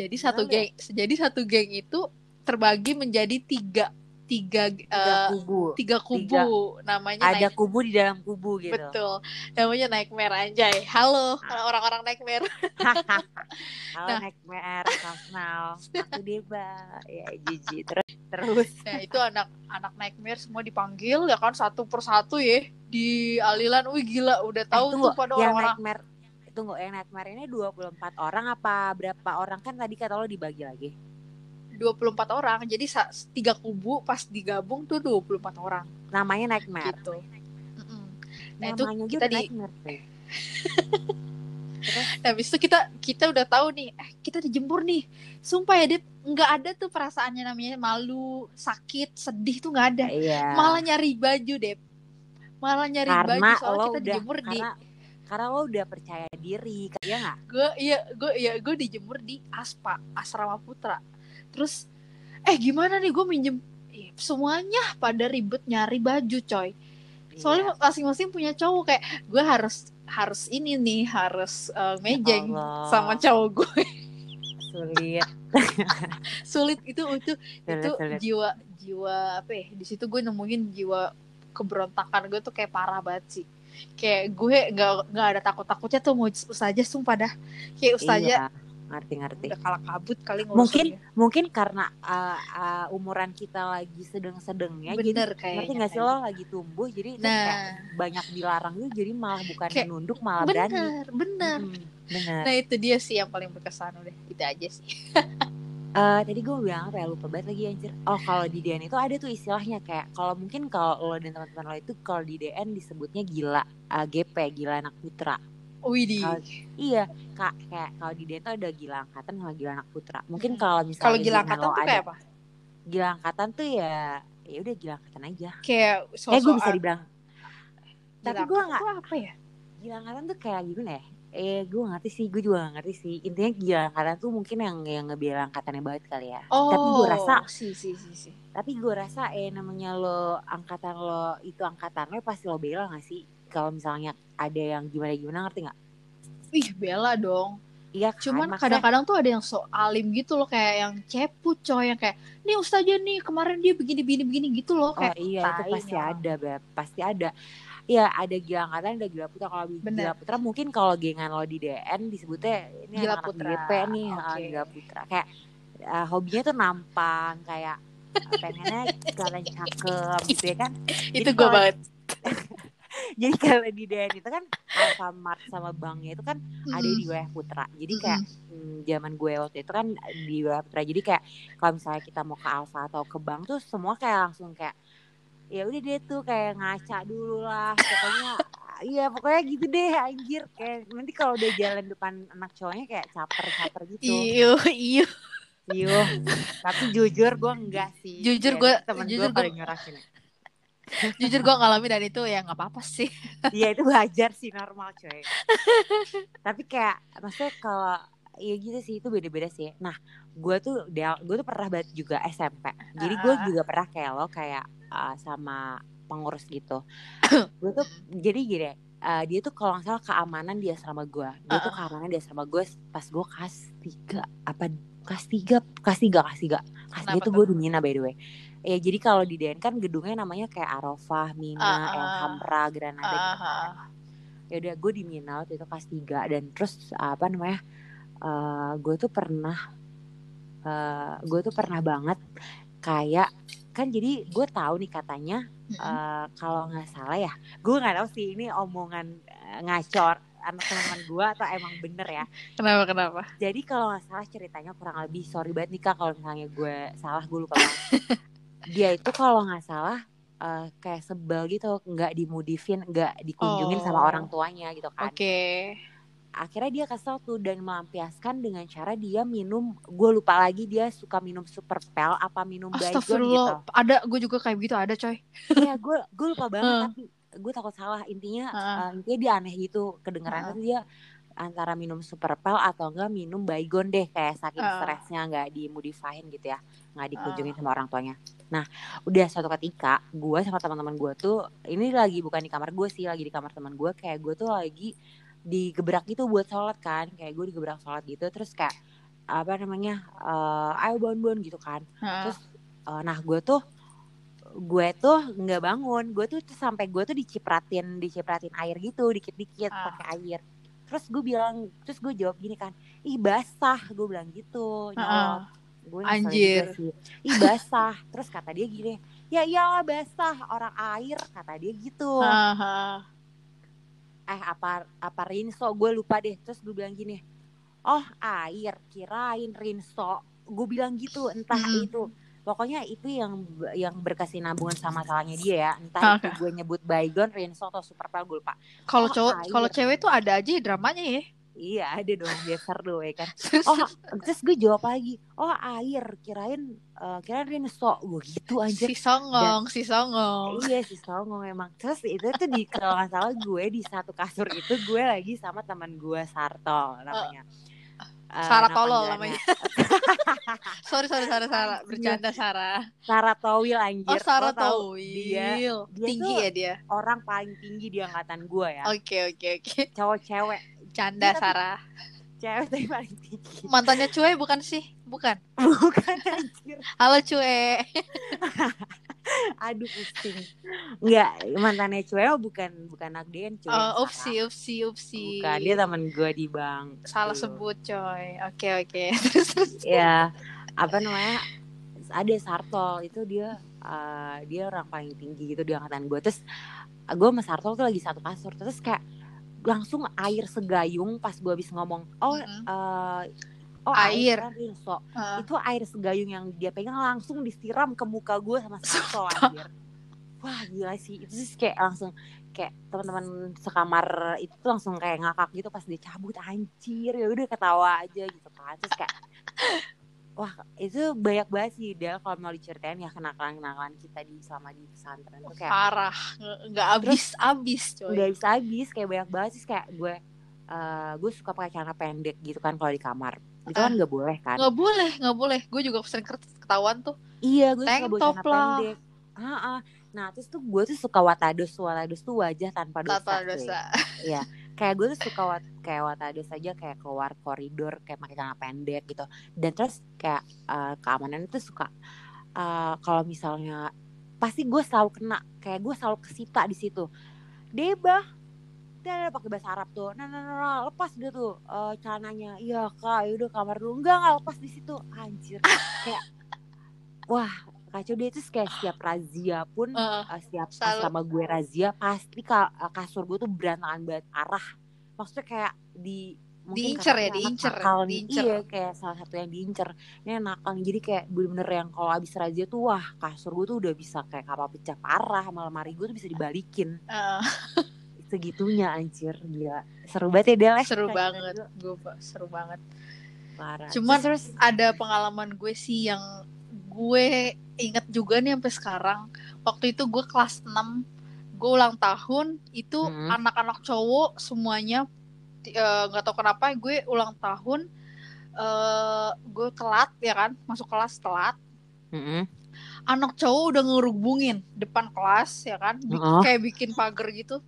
jadi satu Gimana? geng jadi satu geng itu terbagi menjadi tiga tiga tiga eh, kubu. tiga kubu Tiga. namanya Ada naik kubu di dalam kubu gitu. betul namanya nightmare anjay halo orang-orang nightmare (laughs) Halo Nah. Nightmare, Kasnal, aku (laughs) Deba, ya Jiji terus terus. Nah itu anak anak nightmare semua dipanggil ya kan satu persatu ya di alilan. Wih gila udah tahu Eh, tuh pada orang-orang. Nightmare tunggu yang Nightmare ini 24 orang apa berapa orang kan tadi kata lo dibagi lagi 24 orang. Jadi tiga kubu pas digabung tuh 24 orang namanya Nightmare gitu. Mm-mm. Nah itu namanya kita juga di nah, (laughs) habis itu kita kita udah tahu nih, eh kita dijemur nih. Sumpah ya Dep, nggak ada tuh perasaannya namanya malu, sakit, sedih tuh nggak ada. iya Malah nyari baju Dep. Malah nyari karena baju soalnya kita udah dijemur di karena lo udah percaya diri ya nggak? Gue iya gue iya gue dijemur di aspa asrama putra. Terus eh gimana nih gue minjem? Ih, semuanya pada ribet nyari baju coy. Soalnya Iya. masing-masing punya cowok kayak gue harus harus ini nih harus eh, mejeng Allah. sama cowok gue. (laughs) Sulit. Sulit itu itu sulit, itu sulit. jiwa jiwa apa ya di situ gue nemuin jiwa keberontakan gue tuh kayak parah banget sih kayak gue nggak nggak ada takut takutnya tuh mau ustazah sumpah dah. Kayak ustazah iya ngerti-ngerti. udah kalah kabut kali mungkin ngurusinnya. mungkin karena uh, uh, umuran kita lagi sedang-sedangnya jadi bener ngerti kayaknya nggak sih lo? lagi tumbuh jadi itu kayak nah. banyak dilarang tuh jadi malah bukan Kayak, nunduk malah berani. bener bener. Mm, bener. Nah itu dia sih yang paling berkesan udah itu aja sih (laughs) Eh, tadi gue bilang apa ya lupa banget lagi anjir. Oh kalau di DN itu ada tuh istilahnya kayak kalau mungkin kalau lo dan teman-teman lo itu kalau di DN disebutnya gila uh, GP gila anak putra. Widih. Iya kak kayak kalau di DN tuh ada gila angkatan sama gila anak putra. Mungkin Hmm. kalau misalnya kalau gila angkatan tuh ada kayak apa? gila angkatan tuh ya ya udah gila angkatan aja. Kayak eh gue bisa dibilang. tapi gue nggak apa ya? Gila angkatan tuh kayak gimana ya eh gue ngerti sih gue juga gak ngerti sih. Intinya gila angkatan tuh mungkin yang yang ngebilang angkatannya banget kali ya. Oh tapi gue rasa sih sih sih sih tapi gue rasa eh namanya lo angkatan lo itu angkatan lo pasti lo bela gak sih? Kalau misalnya ada yang gimana gimana ngerti nggak? Ih bela dong. Iya kan cuman Maksudnya- kadang-kadang tuh ada yang so alim gitu loh kayak yang ceput coy yang kayak nih ustazah nih kemarin dia begini begini begini gitu loh oh kayak iya itu pasti orang. ada beb. Pasti ada Iya ada gila angkatan ada gila putra. Kalau gila putra mungkin kalau gengan lo di DN disebutnya ini Gila anak-anak putra. GP nih Oke. gila putra. Kayak ah, hobinya tuh nampang kayak ah, pengennya kalian cakep gitu ya kan? (laughs) Itu gue banget. (laughs) Jadi kalau di DN itu kan Alfamart sama banknya itu kan ada Mm-mm. di wilayah putra. Jadi kayak hmm, zaman gue waktu itu kan di wilayah putra. Jadi kayak kalau misalnya kita mau ke Alfa atau ke bank tuh semua kayak langsung kayak ya udah deh tuh kayak ngaca dulu lah pokoknya iya pokoknya gitu deh anjir kayak nanti kalau udah jalan depan anak cowoknya kayak caper-caper gitu iyo iyo Iya, tapi jujur gue enggak sih. Jujur gue- temen jujur gue paling ngerasin. jujur gue ngalamin dan itu ya nggak apa-apa sih Iya itu wajar sih normal coy. Tapi kayak maksudnya kalau ya gitu sih itu beda-beda sih. Nah gue tuh gue tuh pernah banget juga SMP. Jadi gue Ah. juga pernah kayak lo kayak uh, sama pengurus gitu. (coughs) gue tuh jadi gini. uh, dia tuh kalau nggak salah keamanan di asrama gue. Dia tuh keamanan di asrama gue pas gue kelas tiga apa kelas tiga kelas tiga kelas tiga kelas tiga tuh gue di Mina by the way. Ya jadi kalau di DN kan gedungnya namanya kayak Arafah, Mina, Ah, ah. El Hamra, Granada gitu kan ya udah gue di Mina waktu itu kelas 3 dan terus apa namanya eh gue tuh pernah eh gue tuh pernah banget kayak kan jadi gue tahu nih katanya eh, kalau nggak salah ya gue nggak tahu sih ini omongan eh, ngacor anak teman gue atau emang bener ya. Kenapa kenapa? Jadi kalau nggak salah ceritanya kurang lebih sorry banget nih kak kalau misalnya gue salah gue lupa banget. (laughs) Dia itu kalau nggak salah eh, kayak sebel gitu nggak dimodifin nggak dikunjungin sama Oh. orang tuanya gitu kan. Oke akhirnya dia kesel tuh dan melampiaskan dengan cara dia minum gue lupa lagi dia suka minum super pel apa minum baygon gitu ada gue juga kayak begitu ada coy Iya gue gue lupa (laughs) banget Heeh. tapi gue takut salah intinya Heeh. eh, intinya dia aneh gitu kedengeran itu dia antara minum super pel atau enggak minum baygon deh kayak saking Ah. stresnya nggak dimodifain gitu ya nggak Ah. dikunjungin sama orang tuanya nah udah suatu ketika gue sama teman-teman gue tuh ini lagi bukan di kamar gue sih lagi di kamar teman gue kayak gue tuh lagi digebrak gitu buat sholat kan kayak gue digebrak sholat gitu terus kayak apa namanya eh, ayo bon-bon gitu kan Heeh. terus eh, nah gue tuh gue tuh nggak bangun gue tuh sampai gue tuh dicipratin dicipratin air gitu dikit-dikit Ah. pakai air terus gue bilang terus gue jawab gini kan ih basah gue bilang gitu gue Anjir. sih ih basah terus kata dia gini ya iyalah basah orang air kata dia gitu Heeh. Eh apa apa rinso gue lupa deh terus gue bilang gini oh air kirain rinso gue bilang gitu entah Mm-mm. itu pokoknya itu yang yang berkesinambungan sama salahnya dia ya entah Oke. itu gue nyebut baygon rinso atau superpel gue lupa Kalau Oh, cowok, kalau cewek tuh ada aja ya dramanya ya. Iya ada dong dia seru ya kan (laughs) oh terus gue jawab lagi oh air kirain eh, kirain rinso gue gitu aja si songong, si songong. Iya sih songong memang Terus itu tuh di kalau nggak salah gue di satu kasur itu gue lagi sama teman gue Sarto namanya. Eh, Sarah nama tolol panggilannya. (laughs) Sorry, sorry, Sarah, Sarah. Bercanda, Sarah. Sarah Towil anjir. Oh, Sarah tahu. Dia dia Tinggi ya dia. orang paling tinggi di angkatan gue ya. Oke, oke, oke. Cowok cewek. Canda, Dia tapi- Sarah. Cewek tapi paling tinggi. Mantannya cuy bukan sih? Bukan. Bukan anjir. (laughs) Halo cuy. (laughs) Aduh pusing. Enggak, mantannya cewek bukan bukan Agden cuy. Oh, upsi, upsi, upsi. Bukan, dia teman gue di bang. Salah Tuh. sebut coy. Oke, oke. (laughs) Terus, terus. ya apa namanya ada Sartol itu dia eh, dia orang paling tinggi gitu di angkatan gue terus gue sama Sartol tuh lagi satu kasur terus kayak langsung air segayung pas gue habis ngomong oh Mm-mm. eh, oh Air. kan Rinso Ah. itu air segayung yang dia pegang langsung disiram ke muka gue sama (laughs) Sartol anjir wah gila sih itu sih kayak langsung kayak teman-teman sekamar itu tuh langsung kayak ngakak gitu pas dia cabut anjir ya udah ketawa aja gitu kan terus kayak wah itu banyak banget sih Del kalau mau diceritain ya kenakalan-kenakalan kita di selama di pesantren tuh kayak parah. Nggak habis habis coy. nggak bisa habis kayak banyak banget sih kayak gue eh gue suka pakai celana pendek gitu kan kalau di kamar. Itu kan nggak boleh kan? Nggak boleh nggak boleh. Gue juga sering ket- ketahuan tuh. Iya gue Tank suka bawa celana lah. pendek. Ah, ah. nah terus tuh gue tuh suka watados watados tuh wajah tanpa dosa tanpa dosa (laughs) kayak gue tuh suka wat, kayak watados aja kayak keluar koridor kayak pakai celana pendek gitu. Dan terus kayak eh, keamanan itu suka eh, kalau misalnya pasti gue selalu kena kayak gue selalu kesita di situ. Debah dia ada pakai bahasa Arab tuh nah nah nah, nah, lepas dia tuh eh, celananya. Iya kak yaudah kamar dulu. Enggak enggak lepas di situ. Anjir. Kayak wah kacau dia tuh kayak setiap razia pun Heeh. uh, setiap Selalu- sama gue razia pasti ka- uh, kasur gue tuh berantakan banget arah maksudnya kayak di mungkin Diincer ya, diincer, diincer. iya kayak salah satu yang diincer ini nakal jadi kayak bener-bener yang kalau abis razia tuh wah kasur gue tuh udah bisa kayak kapal pecah parah sama lemari gue tuh bisa dibalikin. Heeh, segitunya anjir gila. Seru banget ya Del ya, seru banget gue seru banget. Parah. Cuman- terus, terus? ada pengalaman gue sih yang gue inget juga nih sampai sekarang waktu itu gue kelas 6 gue ulang tahun itu Mm. anak-anak cowok semuanya eh, nggak tahu kenapa gue ulang tahun eh gue telat ya kan? Masuk kelas telat. Mm-mm. anak cowok udah ngerubungin depan kelas ya kan? Bik- Heeh. kayak bikin pagar gitu.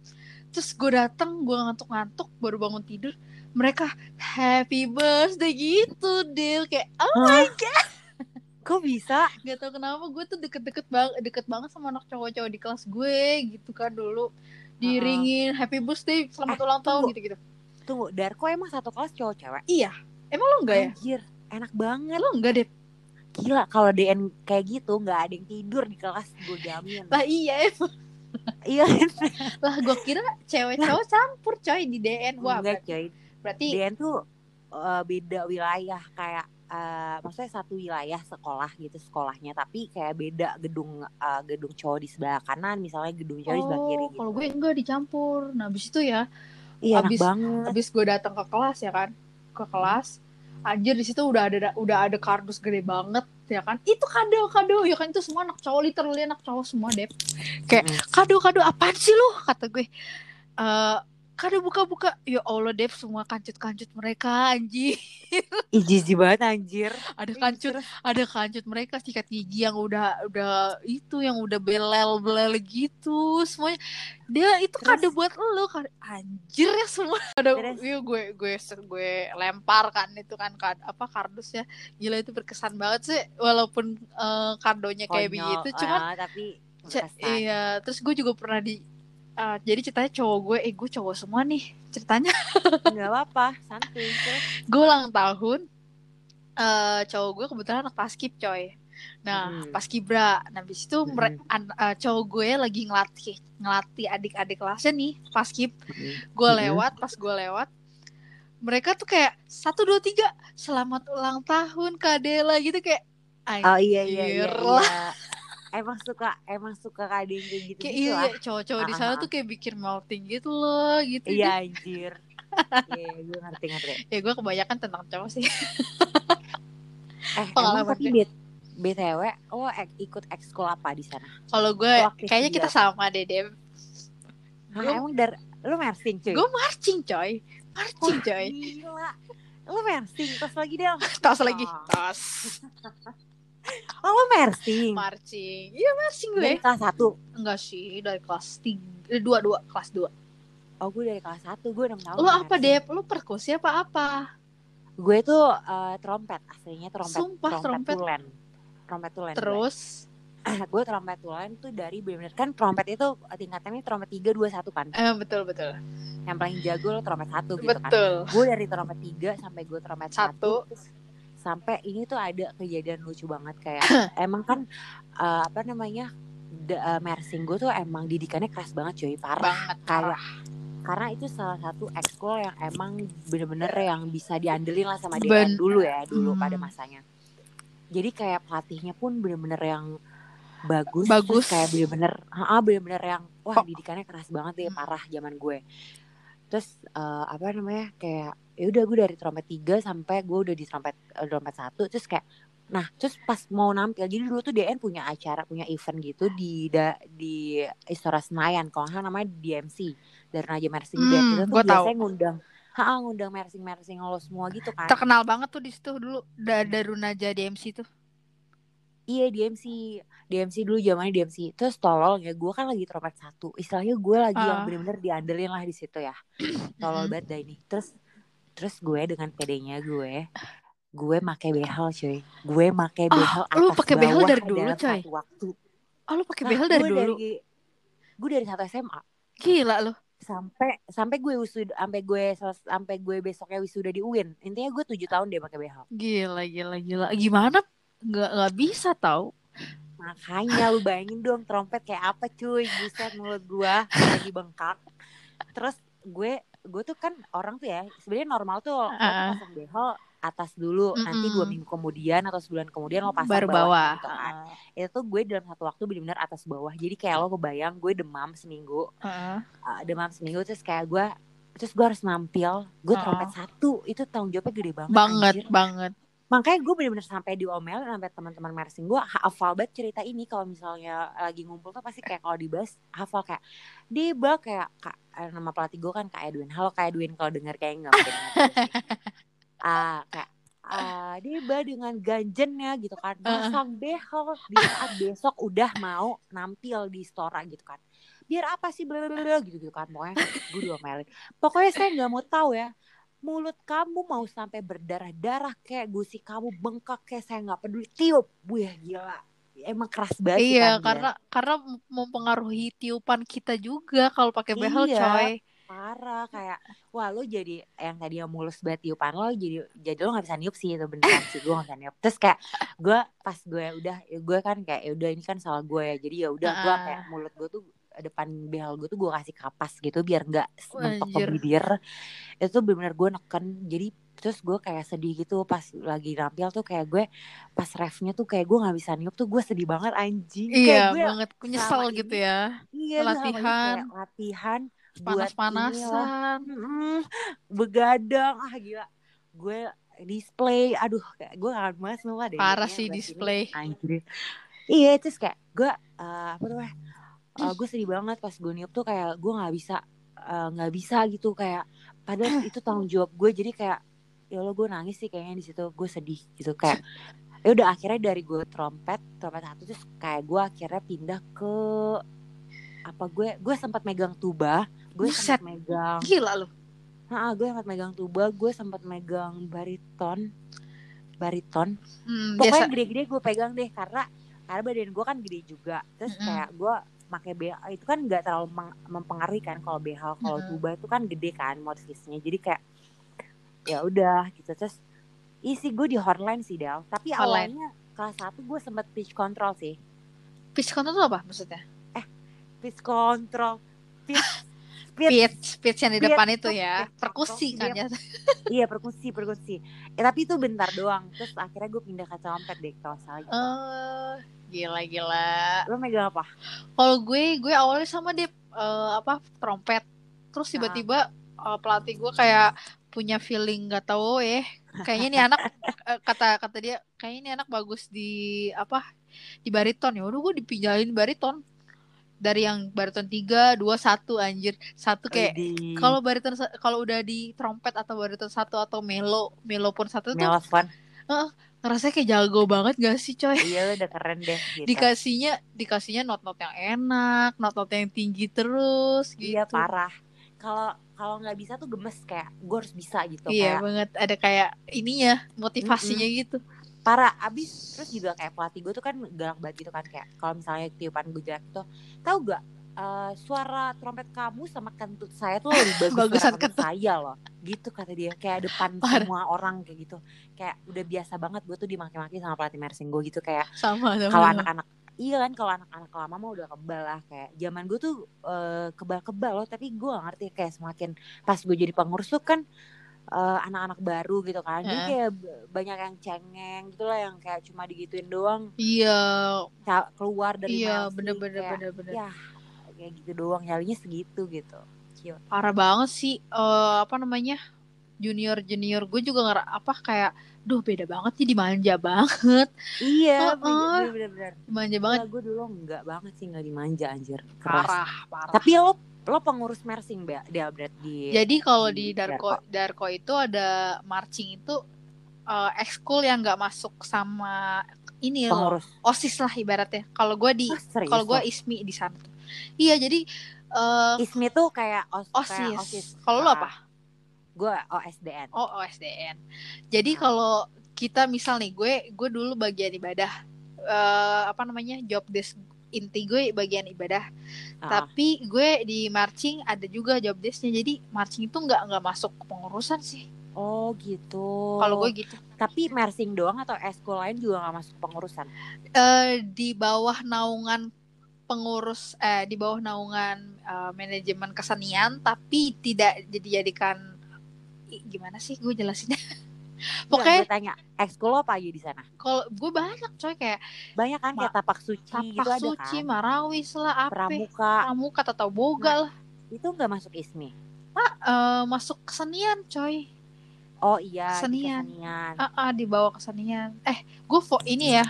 Terus gue datang gue ngantuk-ngantuk baru bangun tidur mereka happy birthday gitu Del kayak oh my god kok bisa? Gak tau kenapa gue tuh deket-deket banget deket banget sama anak cowok-cowok di kelas gue gitu kan dulu. Diringin happy birthday selamat Eh, ulang tahun gitu-gitu. Tunggu Darko emang satu kelas cowok cewek? Iya. Emang lo enggak ya? Anjir enak banget. Lo enggak deh Gila kalau DN kayak gitu nggak ada yang tidur di kelas gue jamin. lah iya emang. Iya (laughs) lah gue kira cewek cowok campur coy di DN wah enggak berarti, coy. berarti DN tuh eh, beda wilayah kayak eh, maksudnya satu wilayah sekolah gitu sekolahnya. Tapi kayak beda gedung eh, gedung cowok di sebelah kanan misalnya gedung cowok di sebelah kiri oh gitu. kalau gue enggak dicampur. Nah abis itu ya Iya abis- banget. abis gue datang ke kelas ya kan ke kelas anjir di situ udah ada udah ada kardus gede banget ya kan? Itu kado kado ya kan? Itu semua anak cowok literally anak cowok semua deh kayak kado kado apaan sih lu? kata gue. Eh kado buka-buka ya Allah Dev semua kancut-kancut mereka anjing Ih, jijik banget anjir. ada kancut ada kancut mereka sikat gigi yang udah udah itu yang udah belel belel gitu semuanya. Dia itu Terus? kado buat lo kan anjir ya semua. Ada iya gue gue gue lempar kan itu kan kad, apa kardus ya. Gila itu berkesan banget sih walaupun eh, kadonya kayak Konyol, begitu cuman ah, tapi iya terus gue juga pernah di eh, jadi ceritanya cowok gue eh gue cowok semua nih ceritanya (laughs) nggak apa-apa, santuy. Terus, gue ulang tahun eh cowok gue kebetulan anak paskib coy nah Mm. paskibra nah habis itu mere- Mm-mm. an- eh, cowok gue lagi ngelatih ngelatih adik-adik kelasnya nih paskib mm, gue Mm-mm. lewat pas gue lewat mereka tuh kayak satu dua tiga selamat ulang tahun Kak Dela gitu kayak oh iya iya iya, iya. Emang suka emang suka kadang kayak gitu kayak gitu iya lah. cowok-cowok di Ah, sana ah, tuh kayak bikin melting gitu loh gitu Iya anjir. (laughs) Iya, gue ngerti ngerti. ya gue kebanyakan tentang cowok sih (laughs) Eh, Pengalaman emang tapi bet BTW, lo ikut ekskul apa di sana? kalau gue kayaknya kita sama deh Dem Hah, Gue- emang dari lo mersing cuy? gue marching coy marching coy Gila. Lo mersing terus lagi deh. (laughs) tos lagi tos (laughs) Oh, lo mersing. marching iya marching gue Dari kelas 1. enggak sih dari kelas tiga dua dua kelas dua Oh, gue dari kelas 1. Gue 6 tahun. lo apa. Dep lo perkusi apa apa Gue tuh eh, trompet, aslinya trompet. Sumpah, trompet. tulen. Trompet tulen. terus (clears throat) gue trompet tulen tuh dari bener-bener kan trompet itu tingkatannya trompet 3 2 1 kan. eh betul betul Yang paling jago lo trompet 1 gitu kan. betul Gue dari trompet 3 sampai gue trompet 1 Satu. Sampai ini tuh ada kejadian lucu banget kayak (clears throat) emang kan eh, apa namanya da- eh, mersing gue tuh emang didikannya keras banget cuy parah banget kayak karena itu salah satu ekskul yang emang bener-bener yang bisa diandelin lah sama dia dulu ya dulu Hmm. pada masanya jadi kayak pelatihnya pun bener-bener yang bagus Bagus. kayak bener-bener ah bener-bener yang wah Oh. didikannya keras banget deh Hmm. parah zaman gue terus eh, apa namanya kayak ya udah gue dari trompet 3 sampai gue udah di trompet eh, trompet satu terus kayak nah terus pas mau nampil jadi dulu tuh DN punya acara punya event gitu di da, di Istora Senayan kalau nggak namanya DMC dari Raja Mersing Hmm, Band itu tuh gua tahu. biasanya ngundang ha ngundang mersing mersing lo semua gitu kan. Terkenal banget tuh di situ dulu da Darunaja DMC tuh. Iya DMC DMC dulu zamannya DMC Terus tolol ya Gue kan lagi trompet satu Istilahnya gue lagi yang Ah. bener-bener diandelin lah di situ ya. (clears throat) Tolol banget dah ini. Terus Terus gue dengan pedenya gue Gue make behel cuy. Gue make Ah, behel lu atas pakai behel dari dulu, coy? satu waktu. Oh lu pakai behel dari gue dulu Gue dari satu SMA gila lu. Sampai sampai gue wisuda sampai gue sampai gue besoknya wisuda di UIN intinya gue tujuh tahun deh pakai behel. Gila gila gila. Gimana? Nggak nggak bisa tau. Makanya lu bayangin dong trompet kayak apa cuy? Buset mulut gua lagi bengkak. Terus gue gue tuh kan orang tuh ya sebenarnya normal tuh lo Ah. pasang behel atas dulu nanti Mm-mm. dua minggu kemudian atau sebulan kemudian lo pasang baru bawah bawah gitu kan. itu tuh gue dalam satu waktu benar-benar atas bawah jadi kayak lo kebayang gue demam seminggu Heeh. uh, demam seminggu terus kayak gue terus gue harus nampil gue Ah. trompet satu itu tanggung jawabnya gede banget banget anjir. banget makanya gue bener-bener sampai diomelin sampai teman-teman mersing gue hafal banget cerita ini. Kalau misalnya lagi ngumpul tuh pasti kayak kalau dibahas hafal kayak Deba kayak kak eh, nama pelatih gue kan kak Edwin. Halo kak Edwin kalau denger kayak nggak (laughs) ah kayak ah Deba dengan ganjennya gitu kan. Pasang behel di saat besok udah mau nampil di Stora gitu kan. Biar apa sih blablabla gitu gitu kan. Pokoknya gue diomelin pokoknya saya nggak mau tahu ya mulut kamu mau sampai berdarah-darah kayak gusi kamu bengkak kayak saya nggak peduli. Tiup. Gue gila. Emang keras banget iya kan karena karena mempengaruhi tiupan kita juga kalau pakai behel Iya. coy. parah. Kayak wah lo jadi yang tadi yang mulus banget tiupan lo jadi jadi lo nggak bisa niup sih itu beneran sih. Gue nggak bisa niup. Terus kayak gue pas gue udah ya gue kan kayak ya udah ini kan salah gue ya. Jadi ya udah gue kayak mulut gue tuh depan behel gue tuh gue kasih kapas gitu biar nggak mentok ke bibir. Itu tuh bener-bener gue neken. Jadi terus gue kayak sedih gitu pas lagi nampil tuh kayak gue pas refnya tuh kayak gue nggak bisa niup tuh gue sedih banget anjing. Kayak iya gue banget nyesel selama gitu ya. iya gue latihan. kayak latihan panas-panasan. Mm, begadang. Ah gila. Gue display. Aduh kayak gue kangen banget semua deh. Parah sih display. anjir. Iya terus kayak gue eh, apa namanya eh, gue sedih banget pas gue niup tuh kayak gue nggak bisa eh, nggak bisa gitu kayak padahal itu (clears throat) tanggung jawab gue jadi kayak ya Allah gue nangis sih kayaknya di situ gue sedih gitu kayak (clears throat) ya udah akhirnya dari gue trompet trompet satu terus kayak gue akhirnya pindah ke apa gue gue sempat megang tuba gue sempat megang Gila lu. Nah, gue sempat megang tuba gue sempat megang bariton bariton Hmm, pokoknya biasa. gede-gede gue pegang deh karena karena badan gue kan gede juga terus Mm-mm. kayak gue pakai BH itu kan nggak terlalu mempengaruhi kan kalau BH kalau Mm-mm. tuba itu kan gede kan motifnya jadi kayak ya udah gitu terus isi gue di hotline sih Del tapi Hotline. awalnya kelas satu gue sempet pitch control sih Pitch control itu apa maksudnya? pitch control pitch (laughs) pitch Pitch, yang di Pitch depan itu ya. pitch Perkusi control, kan ya. (laughs) iya perkusi perkusi ya, tapi itu bentar doang terus akhirnya gue pindah ke trompet deh kalau salah gitu. Eh, gila gila. lo megang apa Kalau gue, gue awalnya sama deh eh, apa trompet. Terus Ah. tiba-tiba eh, pelatih gue kayak punya feeling nggak tahu eh kayaknya nih anak (laughs) eh, kata kata dia kayaknya ini anak bagus di apa di bariton ya udah gue dipinjahin bariton dari yang bariton tiga dua satu anjir. Satu kayak kalau bariton kalau udah di trompet atau bariton satu atau melo melo pun satu tuh Melfon ngerasa kayak jago banget gak sih coy? Iya udah keren deh (laughs) gitu. dikasihnya dikasihnya not-not yang enak not-not yang tinggi terus gitu. iya parah. Kalau kalau nggak bisa tuh gemes kayak gue harus bisa gitu Iya kayak banget. Ada kayak ininya motivasinya gitu parah. Abis terus juga kayak pelatih gue tuh kan galak banget gitu kan kayak kalau misalnya tiupan gue jelek tuh. Tahu gak eh, suara trompet kamu sama kentut saya tuh lebih bagus Bagusan kentut saya loh. Gitu kata dia kayak depan Parah. semua orang kayak gitu. Kayak udah biasa banget gue tuh dimaki-maki sama pelatih mersing gue gitu kayak sama sama kalau anak-anak iya kan kalau anak-anak lama mah udah kebal lah. Kayak zaman gue tuh eh, kebal-kebal loh tapi gue gak ngerti kayak semakin pas gue jadi pengurus tuh kan eh, anak-anak baru gitu kan. Jadi kayak banyak yang cengeng gitu lah yang kayak cuma digituin doang. Iya. Keluar dari iya bener-bener bener-bener ya kayak gitu doang. Nyalinya segitu gitu. Cute. parah banget sih eh, apa namanya junior junior gue juga ngera apa kayak duh beda banget sih dimanja banget. Iya Heeh. bener-bener dimanja banget. Gue dulu enggak banget sih nggak dimanja anjir. Keras. Parah parah. Tapi lo lo pengurus mersing Mbak di Albert di jadi kalau di di Darko Darko. Itu ada marching itu eh, ekskul yang nggak masuk sama ini loh pengurus. Osis lah ibaratnya. Kalau gue di Ah, serius kalau gue ismi di sana iya jadi eh ISMI tuh kayak os osis, kayak osis. kalau lo apa Gue OSDN. oh OSDN jadi kalau kita misal nih gue gue dulu bagian ibadah. Eh apa namanya job desk inti gue bagian ibadah. Ah, tapi gue di marching ada juga job desknya. Jadi marching itu nggak nggak masuk ke pengurusan sih. Oh gitu. kalau gue gitu. Tapi mersing doang atau eskul lain juga nggak masuk pengurusan. eh di bawah naungan pengurus eh di bawah naungan eh, manajemen kesenian tapi tidak dijadikan gimana sih gue jelasinnya Pokoknya gue tanya, ekskul lo apa aja di sana? kalau gue banyak coy kayak Banyak kan kayak tapak suci gitu tapak ada suci kan. marawis lah apa Pramuka pramuka atau boga lah itu nggak masuk ISMI. Eh, masuk kesenian coy Oh iya, di Kesenian. kesenian. ah ah, di bawah kesenian eh gue ini ya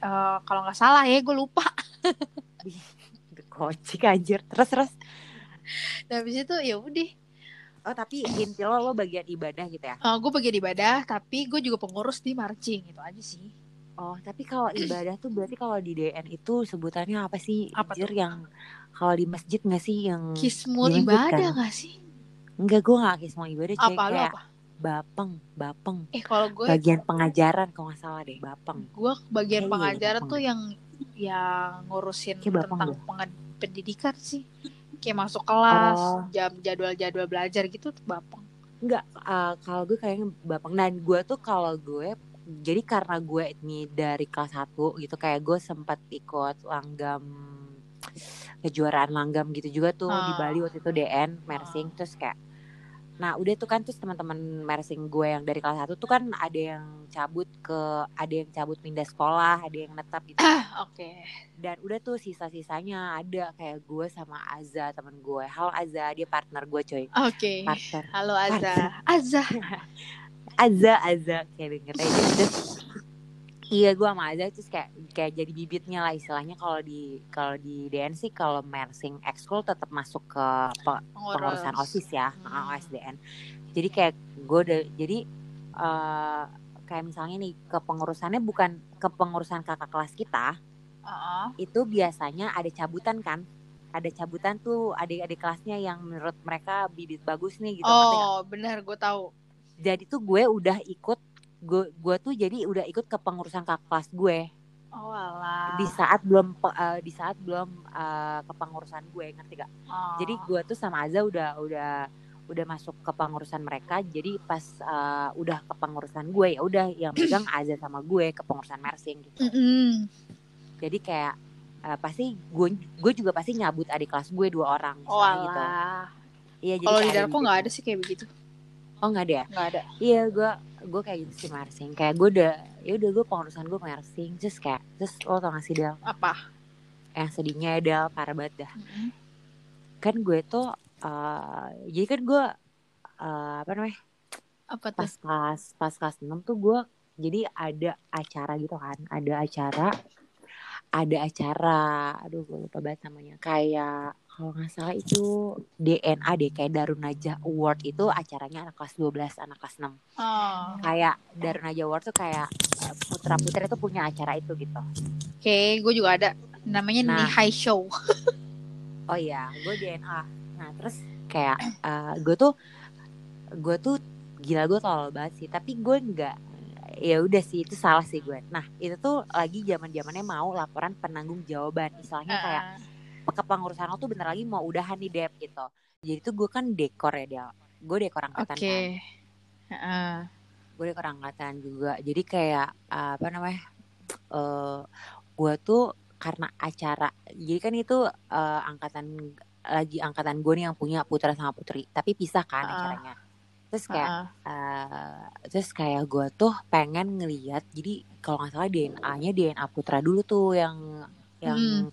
eh, kalau nggak salah ya gue lupa (laughs) Kocik anjir. Terus terus. dan habis itu ya udah Oh tapi inti lo lo bagian ibadah gitu ya. Eh, gue bagian ibadah tapi gue juga pengurus di marching itu aja sih Oh tapi kalau ibadah tuh berarti kalau di DN itu sebutannya apa sih? Apa tuh? yang kalau di masjid nggak sih yang kismul ibadah kan? gak sih Enggak gue gak kisah ibadah cuy apa lo apa bapeng, bapeng. eh kalau gue Bagian pengajaran kalau nggak salah deh, bapeng. gue bagian Kayaknya pengajaran iya, tuh yang yang ngurusin Kayak tentang penga- pendidikan sih kayak masuk kelas Oh. jam jadwal jadwal belajar gitu tuh bapang Enggak, uh, kalau gue kayaknya bapeng. Dan gue tuh kalau gue jadi karena gue ini dari kelas 1 gitu kayak gue sempat ikut langgam kejuaraan langgam gitu juga tuh di Ah. Bali waktu itu DN mersing terus kayak nah udah tuh kan terus teman-teman mersing gue yang dari kelas 1 tuh kan ada yang cabut ke ada yang cabut pindah sekolah ada yang netap gitu. Oke. Dan udah tuh sisa-sisanya ada kayak gue sama Aza temen gue. Halo Aza dia partner gue coy. Oke. Partner. Halo Azza. Azza. (laughs) Aza Aza kayak denger aja terus Iya gue sama Aza terus kayak kayak jadi bibitnya lah istilahnya kalau di kalau di DN sih kalau mersing ekskul tetap masuk ke pe- pengurusan osis ya Hmm. OSDN. Jadi kayak gue udah jadi eh, kayak misalnya nih kepengurusannya bukan kepengurusan kakak kelas kita Heeh. itu biasanya ada cabutan kan ada cabutan tuh adik-adik kelasnya yang menurut mereka bibit bagus nih gitu? Oh, benar gue tahu. jadi tuh gue udah ikut gue gue tuh jadi udah ikut kepengurusan kakak kelas gue Oh, alah. di saat belum eh, di saat belum eh, kepengurusan gue ngerti gak Oh. jadi gue tuh sama Aza udah udah udah masuk ke pengurusan mereka jadi pas eh, udah kepengurusan gue ya udah yang megang (clears throat) Aza sama gue kepengurusan mersing gitu Mm-mm. jadi kayak eh, pasti gue gue juga pasti nyabut adik kelas gue dua orang Oh, misalnya gitu iya jadi Kalau di Darko gitu. nggak ada sih kayak begitu. Oh nggak ada ya Nggak ada. iya gue gue kayak gitu sih mersing kayak gue udah ya udah gue pengurusan gue mersing terus kayak terus lo tau gak sih Del Apa? yang sedihnya ya Del parah banget dah Mm-mm. kan gue tuh eh, jadi kan gue eh, apa namanya Apa tuh? pas kelas pas kelas 6 tuh gue jadi ada acara gitu kan ada acara ada acara aduh gue lupa banget namanya kayak kalau nggak salah itu DNA deh kayak Darun Najah Award itu acaranya anak kelas 12 anak kelas 6 Oh. kayak Darun Najah Award tuh kayak putra putri itu punya acara itu gitu Oke, gue juga ada. Namanya Nah. nih High Show. (laughs) oh iya gue DNA nah terus kayak eh, gue tuh gue tuh gila gue tolol banget sih tapi gue nggak ya udah sih itu salah sih gue nah itu tuh lagi zaman zamannya mau laporan penanggung jawaban istilahnya kayak Ah. Kepengurusan lo tuh bentar lagi mau udahan nih Dep gitu jadi tuh gue kan dekor ya dia gue dekor angkatan kan Heeh. gue dekor angkatan juga jadi kayak uh, apa namanya eh gue tuh karena acara jadi kan itu eh, angkatan lagi angkatan gue nih yang punya putra sama putri tapi pisah kan Ah. acaranya terus kayak Heeh. eh, terus kayak gue tuh pengen ngeliat jadi kalau nggak salah DNA-nya DNA putra dulu tuh yang yang Hmm.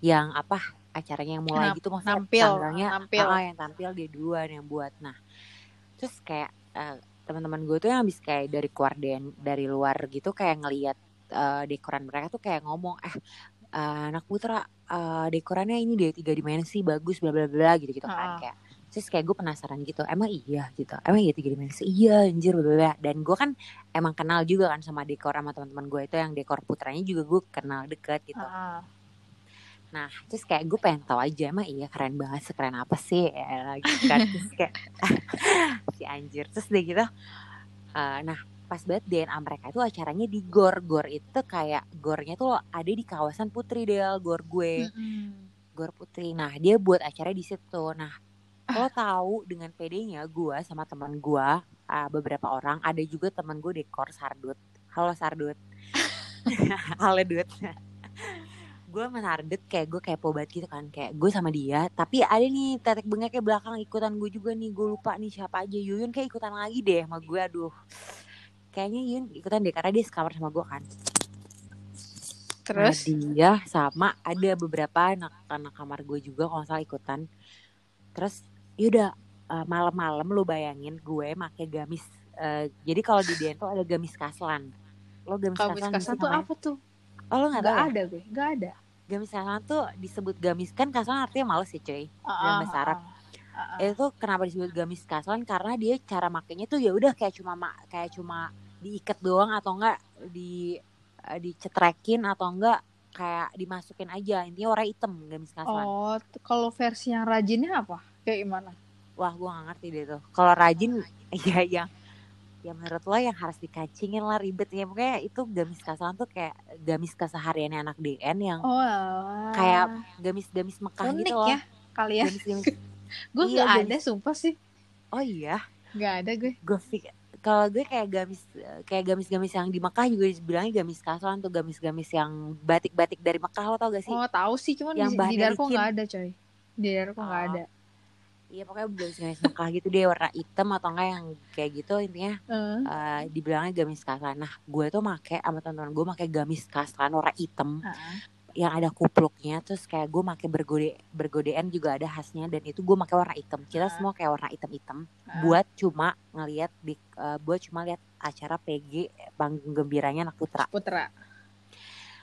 Yang apa acaranya yang mulai Nam- gitu maksudnya nampil, tanggalnya nampil. ah, yang tampil dia duluan yang buat nah terus kayak eh, teman-teman gue tuh yang habis kayak dari keluar dari luar gitu kayak ngelihat eh, dekoran mereka tuh kayak ngomong eh eh, anak putra eh, dekorannya ini deh tiga dimensi bagus bla bla bla gitu gitu Ah. kan kayak terus kayak gue penasaran gitu emang iya gitu emang iya tiga dimensi iya anjir bla bla dan gue kan emang kenal juga kan sama dekor sama teman-teman gue itu yang dekor putranya juga gue kenal deket gitu Heeh. Nah, terus kayak gue pengen tahu aja emang iya keren banget sekeren apa sih ya, gitu kan terus kayak (laughs) si anjir terus deh gitu. eh, nah, pas banget DNA mereka itu acaranya di gor gor itu kayak gornya tuh ada di kawasan Putri Del gor gue Mm-mm. gor Putri. Nah, dia buat acara di situ. Nah, lo tahu dengan PD-nya gue sama teman gue ah, beberapa orang ada juga teman gue dekor Sardut. Halo Sardut. (laughs) (laughs) Halo Dut. Gue sama Sardut kayak gue kepo banget gitu kan kayak gue sama dia tapi ada nih tetek bengeknya belakang ikutan gue juga nih gue lupa nih siapa aja Yuyun kayak ikutan lagi deh sama gue aduh kayaknya Yuyun ikutan deh karena dia sekamar sama gue kan Terus? Nah, dia sama ada beberapa anak anak kamar gue juga kalau salah ikutan. Terus yaudah eh, malam-malam lu bayangin gue make gamis. eh, jadi kalau di DN tuh ada gamis kaslan. Lo gamis Kalau kaslan kasan sih tuh apa tuh? Oh lo nggak Gak tahu ya? ada gue, gak ada. Gamis kaslan tuh disebut gamis kan kaslan artinya males ya cuy. Heeh, bahasa Arab. Itu kenapa disebut gamis kaslan karena dia cara makainya tuh ya udah kayak cuma ma- kayak cuma diikat doang atau enggak di eh, dicetrekin atau enggak kayak dimasukin aja intinya warna hitam gamis kaslan. Oh, kalau versi yang rajinnya apa? Kayak gimana? Wah, gue gak ngerti deh tuh. Kalau rajin, (laughs) ya yang ya menurut lo yang harus dikancingin lah ribet ya pokoknya itu gamis kasalan tuh kayak gamis kesehariannya anak DN yang Oh, alah. Kayak gamis-gamis Mekah unik gitu loh. ya kalian. Gamis-gamis. (laughs) Gue Iya, gak ada, sumpah sih. Oh iya, Gak ada gue. gue pikir kalau gue kayak gamis kayak gamis-gamis yang di Mekah juga dibilangnya gamis kasalan tuh gamis-gamis yang batik-batik dari Mekah lo tau gak sih? Oh, tahu sih, cuman di, Yang di bahannya Darko gak ada, coy. Di Darko gak Oh. ada. Iya pokoknya gamis-gamis Mekah gitu deh warna hitam atau enggak yang kayak gitu intinya Eh, eh, dibilangnya gamis kaslan. Nah, gue tuh make sama teman-teman gue make gamis kaslan warna hitam heeh. yang ada kupluknya terus kayak gue make bergode bergodean juga ada khasnya dan itu gue make warna hitam. Kita Ah. semua kayak warna hitam-hitam Ah. buat cuma ngelihat di eh, buat cuma lihat acara PG panggung gembiranya anak putra Putra.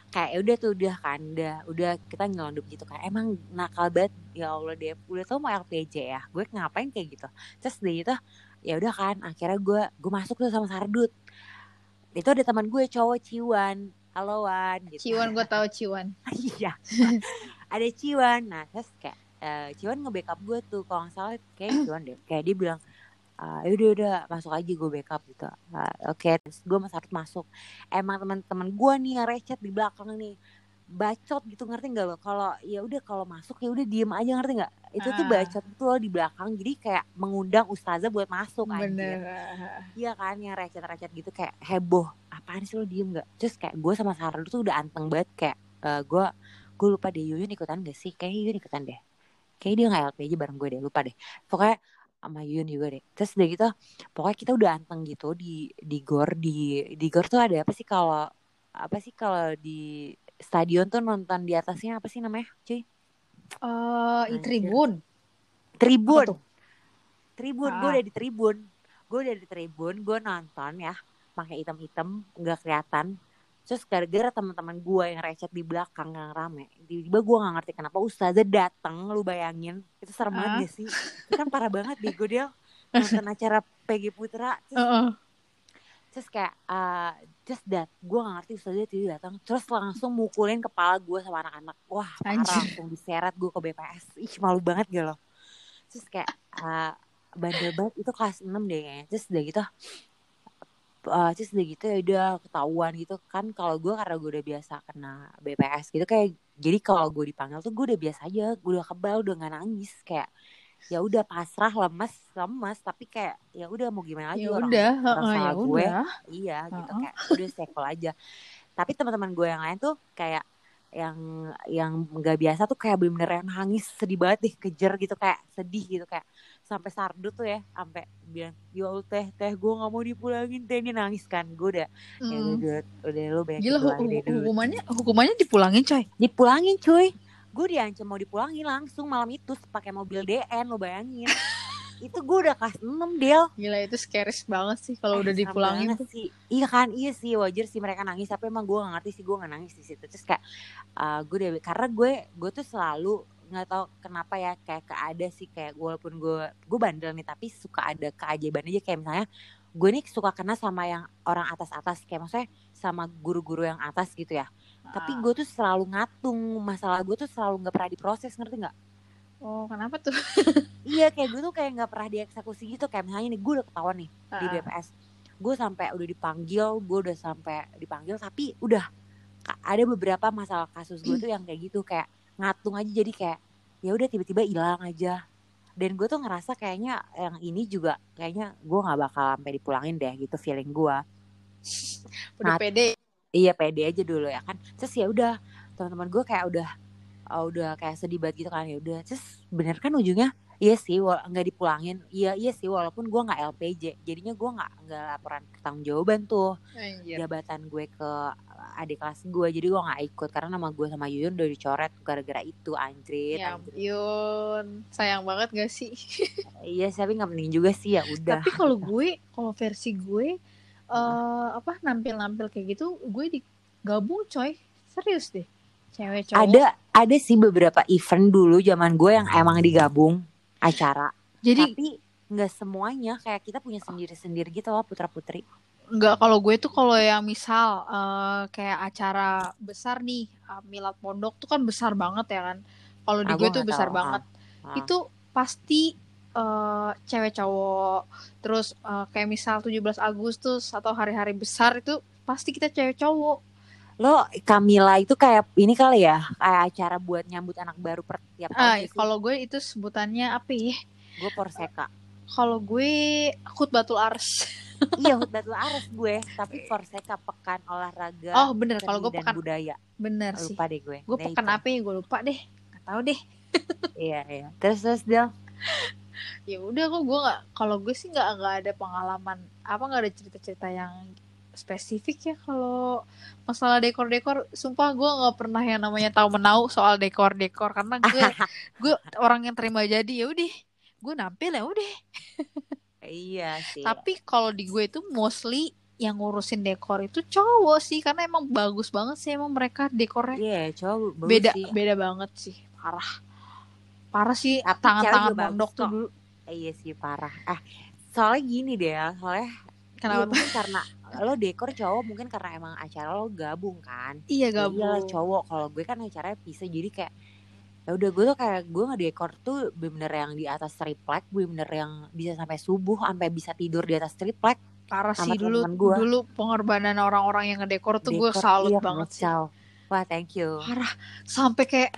Kayak ya udah tuh udah kan udah udah kita nyelondup gitu kan. Emang nakal banget ya Allah deh. Udah tau mau LPJ ya gue ngapain kayak gitu. Terus deh gitu ya udah kan akhirnya gue gue masuk tuh sama Sardut. Itu ada teman gue cowok Ciwan. Halo Wan gitu. Ciwan gue tahu Ciwan. (laughs) iya. Ada Ciwan. Nah terus kayak eh, Ciwan nge-backup gue tuh. Kalau nggak salah kayak Ciwan deh. Kayak dia bilang ah udah udah masuk aja gue backup gitu. Ah, oke terus gue mas Arut masuk. Emang teman-teman gue nih yang recet di belakang nih bacot gitu ngerti nggak lo? Kalau ya udah kalau masuk ya udah diem aja ngerti nggak? Itu tuh Ah. bacot itu loh di belakang jadi kayak mengundang ustazah buat masuk Bener. Iya kan yang recet-recet gitu kayak heboh apaan sih lo diem gak terus kayak gue sama Sarah tuh udah anteng banget kayak eh, gue gue lupa deh Yuyun ikutan gak sih? Kayak Yuyun ikutan deh. Kayak dia nggak LP aja bareng gue deh lupa deh. Pokoknya sama Yuyun juga deh terus udah gitu pokoknya kita udah anteng gitu di di gor di di gor tuh ada apa sih kalau apa sih kalau di stadion tuh nonton di atasnya apa sih namanya cuy Eh, Anjir. i Tribun. tribun tribun gue Ah. udah di tribun gue udah di tribun gue nonton ya pakai item-item nggak kelihatan terus gara-gara teman-teman gue yang recet di belakang yang rame tiba-tiba gue nggak ngerti kenapa ustazah datang lu bayangin. Itu serem banget Ah. gak sih? Itu kan parah banget gue dia (laughs) nonton acara PG Putra. Terus, Heeh. terus kayak uh, just that gue gak ngerti ustazah tiba datang terus langsung mukulin kepala gue sama anak-anak. Wah parah Anjir. langsung diseret gue ke BPS ih malu banget gitu loh terus kayak uh, bandel banget. Itu kelas 6 deh kayaknya. Terus udah gitu uh, terus udah gitu ya udah ketahuan gitu kan kalau gue karena gue udah biasa kena BPS gitu kayak jadi kalau gue dipanggil tuh gue udah biasa aja gue udah kebal udah nggak nangis kayak ya udah pasrah lemes lemes tapi kayak ya udah mau gimana lagi Ya orang udah, orang salah ya gue udah. iya gitu Heeh. kayak udah sekol aja tapi teman-teman gue yang lain tuh kayak yang yang nggak biasa tuh kayak bener-bener yang nangis sedih banget deh kejer gitu kayak sedih gitu kayak sampai sardu tuh ya sampai bilang ya teh teh gue nggak mau dipulangin teh. Ini nangis kan gue udah ya Hmm. udah udah lu banyak Gila hu- hukumannya hukumannya dipulangin coy. dipulangin cuy. Gue diancam mau dipulangin langsung malam itu pakai mobil DN lo bayangin. (laughs) Itu gue udah kelas 6 Del. Gila itu scares banget sih kalau Eh, udah dipulangin tuh. sih. Iya kan iya sih wajar sih mereka nangis tapi emang gue gak ngerti sih gue gak nangis di situ. Terus kayak uh, gue udah karena gue gue tuh selalu nggak tahu kenapa ya kayak ke ada sih kayak walaupun gue gue bandel nih tapi suka ada keajaiban aja kayak misalnya gue nih suka kena sama yang orang atas atas kayak maksudnya sama guru-guru yang atas gitu ya tapi Ah. gue tuh selalu ngatung masalah gue tuh selalu nggak pernah diproses ngerti nggak Oh, kenapa tuh? iya kayak gue tuh kayak nggak pernah dieksekusi gitu kayak misalnya nih gue udah ketahuan nih di Ah. BPS gue sampai udah dipanggil gue udah sampai dipanggil tapi udah ada beberapa masalah kasus gue (clears throat) tuh yang kayak gitu kayak ngatung aja jadi kayak ya udah tiba-tiba hilang aja. Dan gue tuh ngerasa kayaknya yang ini juga kayaknya gue nggak bakal sampai dipulangin deh gitu feeling gue Udah Nah, pede. iya pede aja dulu ya kan. Terus ya udah teman-teman gue kayak udah oh, udah kayak sedih banget gitu kan ya udah. Terus bener kan ujungnya iya sih nggak dipulangin. Iya iya sih walaupun gue nggak LPJ jadinya gue nggak nggak laporan tanggung jawaban tuh. Anjir. jabatan gue ke adik kelas gue jadi gue nggak ikut karena nama gue sama Yuyun udah dicoret gara-gara itu anjrit, Ya ampun, sayang banget gak sih? (laughs) iya sih, tapi nggak penting juga sih ya udah. Tapi kalau (laughs) gue, kalau versi gue, eh apa nampil-nampil kayak gitu, gue digabung coy, serius deh, cewek cowok. ada ada sih beberapa event dulu zaman gue yang emang digabung acara Jadi tapi nggak semuanya kayak kita punya sendiri-sendiri gitu loh putra putri nggak kalau gue tuh kalau yang misal eh, kayak acara besar nih, eh, milad pondok tuh kan besar banget ya kan. Kalau di Ah, gue tuh besar tahu. banget. Ah. Itu pasti eh, cewek cowok. Terus eh, kayak misal 17 Agustus atau hari-hari besar itu pasti kita cewek cowok. Lo Camila itu kayak ini kali ya kayak acara buat nyambut anak baru per tiap Ah, tahun gitu. kalau gue itu sebutannya apa ya? gue Porseka Kalau gue khutbatul ars. (laughs) iya Hutbatul Ares gue tapi Porseka pekan olahraga Oh bener, kalau gue pekan budaya bener sih. lupa deh gue Gue Nah, pekan itu. apa ya? Gue lupa deh. Gak tahu deh. (laughs) iya iya terus terus Del Ya udah kok gue nggak. Kalau gue sih nggak nggak ada pengalaman apa nggak ada cerita-cerita yang spesifik ya kalau masalah dekor-dekor. Sumpah gue nggak pernah yang namanya tahu menau soal dekor-dekor. Karena gue (laughs) gue orang yang terima jadi ya udah. Gue nampil ya udah. Iya sih. Tapi kalau di gue itu mostly yang ngurusin dekor itu cowok sih. Karena emang bagus banget sih emang mereka dekornya. Iya, cowok bagus beda sih. beda banget sih. Parah. Parah sih tangan-tangan mondok tuh dulu. Eh, iya sih parah. Ah, soalnya gini deh ya, soalnya kenapa iya, tuh mungkin karena lo dekor cowok mungkin karena emang acara lo gabung kan. iya Ya gabung cowok. Kalau gue kan acaranya bisa jadi kayak ya udah gue tuh kayak gue ngedekor tuh bener yang di atas triplek, bener yang bisa sampai subuh, sampai bisa tidur di atas triplek. parah sih dulu gua. dulu pengorbanan orang-orang yang ngedekor tuh gue salut iya, banget sih kacau. Wah thank you. parah sampai kayak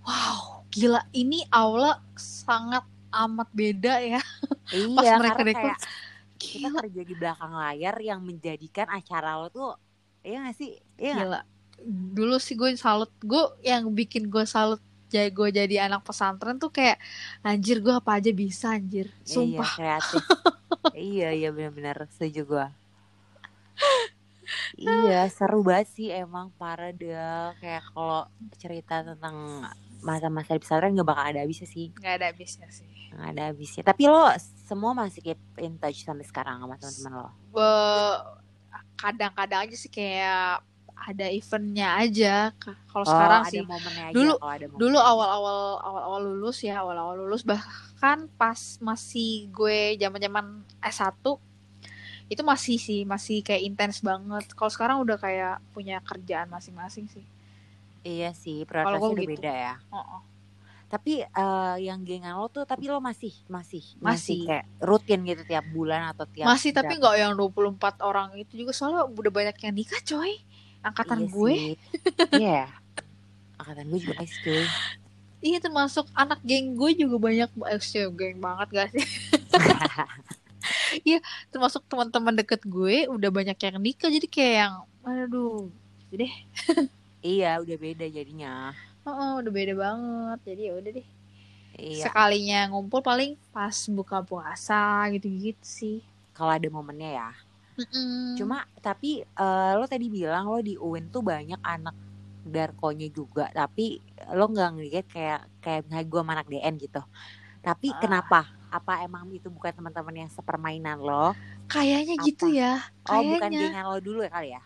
wow gila ini aula sangat amat beda ya (laughs) pas Iya, mereka karena dekor kayak kita kerja di belakang layar yang menjadikan acara lo tuh Iya gak sih? Iya gila. Dulu sih gue salut gue yang bikin gue salut jadi gue jadi anak pesantren tuh kayak anjir gue apa aja bisa anjir. Iya, sumpah. kreatif. (laughs) iya, iya benar-benar setuju gua. (laughs) iya, seru banget sih emang para dia kayak kalau cerita tentang masa-masa di pesantren gak bakal ada habisnya sih. nggak ada habisnya sih Gak ada habisnya. Tapi lo semua masih keep in touch sampai sekarang sama teman-teman lo. Be- kadang-kadang aja sih kayak ada eventnya aja Ka- kalau Oh, sekarang ada sih momennya aja Dulu- kalau ada momen. dulu awal-awal awal-awal lulus ya awal-awal lulus bahkan pas masih gue zaman-zaman S1 itu masih sih masih kayak intens banget kalau sekarang udah kayak punya kerjaan masing-masing sih Iya sih, prioritasnya udah gitu. beda ya. Oh, oh. Tapi eh, yang gengan lo tuh tapi lo masih masih Masih. kayak rutin gitu tiap bulan atau tiap masih tapi nggak yang 24 orang itu juga soalnya udah banyak yang nikah coy angkatan Iya gue. Iya. Angkatan gue juga sih cuy. iya termasuk anak geng gue juga banyak eh, sih, geng banget gak sih (laughs) termasuk teman-teman deket gue udah banyak yang nikah jadi kayak yang aduh deh (laughs) iya, udah beda jadinya. Oh, udah beda banget. Jadi ya udah deh. Iya. Sekalinya ngumpul paling pas buka puasa gitu-gitu sih. Kalau ada momennya ya. Mm-mm. Cuma tapi eh, lo tadi bilang lo di UIN tuh banyak anak darkonya juga, tapi lo nggak ngeliat kayak kayak misalnya gue anak DN gitu. Tapi Ah. kenapa? Apa emang itu bukan teman-teman yang sepermainan lo? kayaknya Apa? gitu ya. Oh, bukan gengan lo dulu ya kali ya?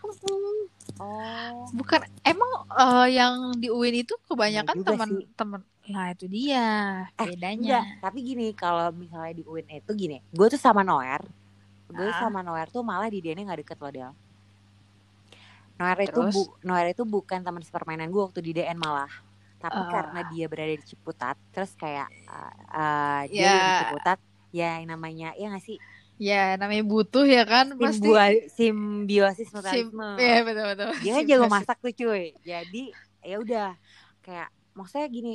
Oh. Bukan emang eh, yang di UIN itu kebanyakan teman-teman. Nah, itu dia Eh, bedanya. Enggak, tapi gini kalau misalnya di UIN itu gini, gue tuh sama Noer, gue Ah. sama Noer tuh malah di DN nggak deket loh Del. Noer itu bu, Noer itu bukan teman sepermainan gue waktu di DN malah, tapi Ah. karena dia berada di Ciputat, terus kayak uh, uh, dia Ya. di Ciputat, ya yang namanya ya nggak sih Ya, namanya butuh ya kan pasti. Simbiosis Sim- mutualisme. Iya, betul betul. dia kan jago masak tuh cuy jadi ya udah kayak maksudnya gini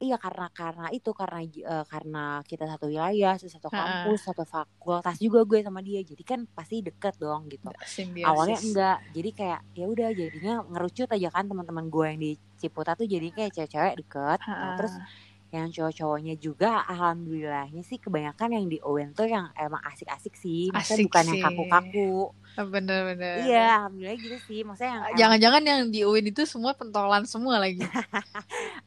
iya karena karena itu karena eh, karena kita satu wilayah satu kampus satu fakultas juga gue sama dia. Jadi kan pasti deket dong gitu. Simbiosis. awalnya enggak. Jadi kayak ya udah jadinya ngerucut aja kan teman-teman gue yang di Ciputat tuh jadi kayak cewek-cewek deket. Nah, Ha-ha. terus yang cowok-cowoknya juga alhamdulillahnya sih kebanyakan yang di UIN tuh yang emang asik-asik sih. Maksudnya Asik bukan yang sih. kaku-kaku Bener-bener. iya alhamdulillah gitu sih maksudnya yang Jangan-jangan yang di UIN itu semua pentolan semua lagi. (laughs)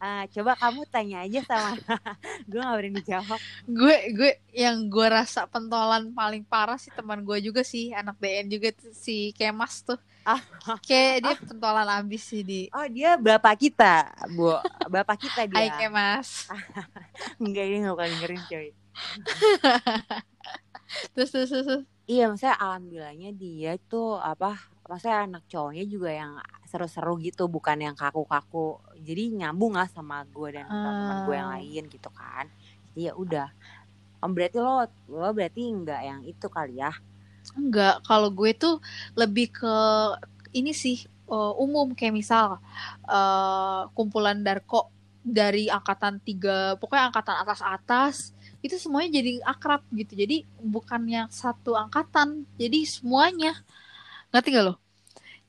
Ah, coba kamu tanya aja sama (laughs) gue gak berani jawab gue gue yang gue rasa pentolan paling parah sih teman gue juga sih anak DN juga tuh, si Kemas tuh Ah. kayak dia pentolan abis sih di oh dia bapak kita bu bapak kita Hai (laughs) dia Kemas enggak ini gak bakal dengerin coy terus terus, terus. Iya maksudnya alhamdulillahnya dia tuh apa maksudnya anak cowoknya juga yang seru-seru gitu bukan yang kaku-kaku. Jadi nyambung lah sama gue dan teman-teman gue yang Ah. lain gitu kan. Jadi ya udah. Berarti lo lo berarti enggak yang itu kali ya? Enggak kalau gue tuh lebih ke ini sih eh, umum. Kayak misal eh, kumpulan Darko dari angkatan tiga pokoknya angkatan atas atas itu semuanya jadi akrab gitu. Jadi bukan yang satu angkatan jadi semuanya. Ngerti gak lo?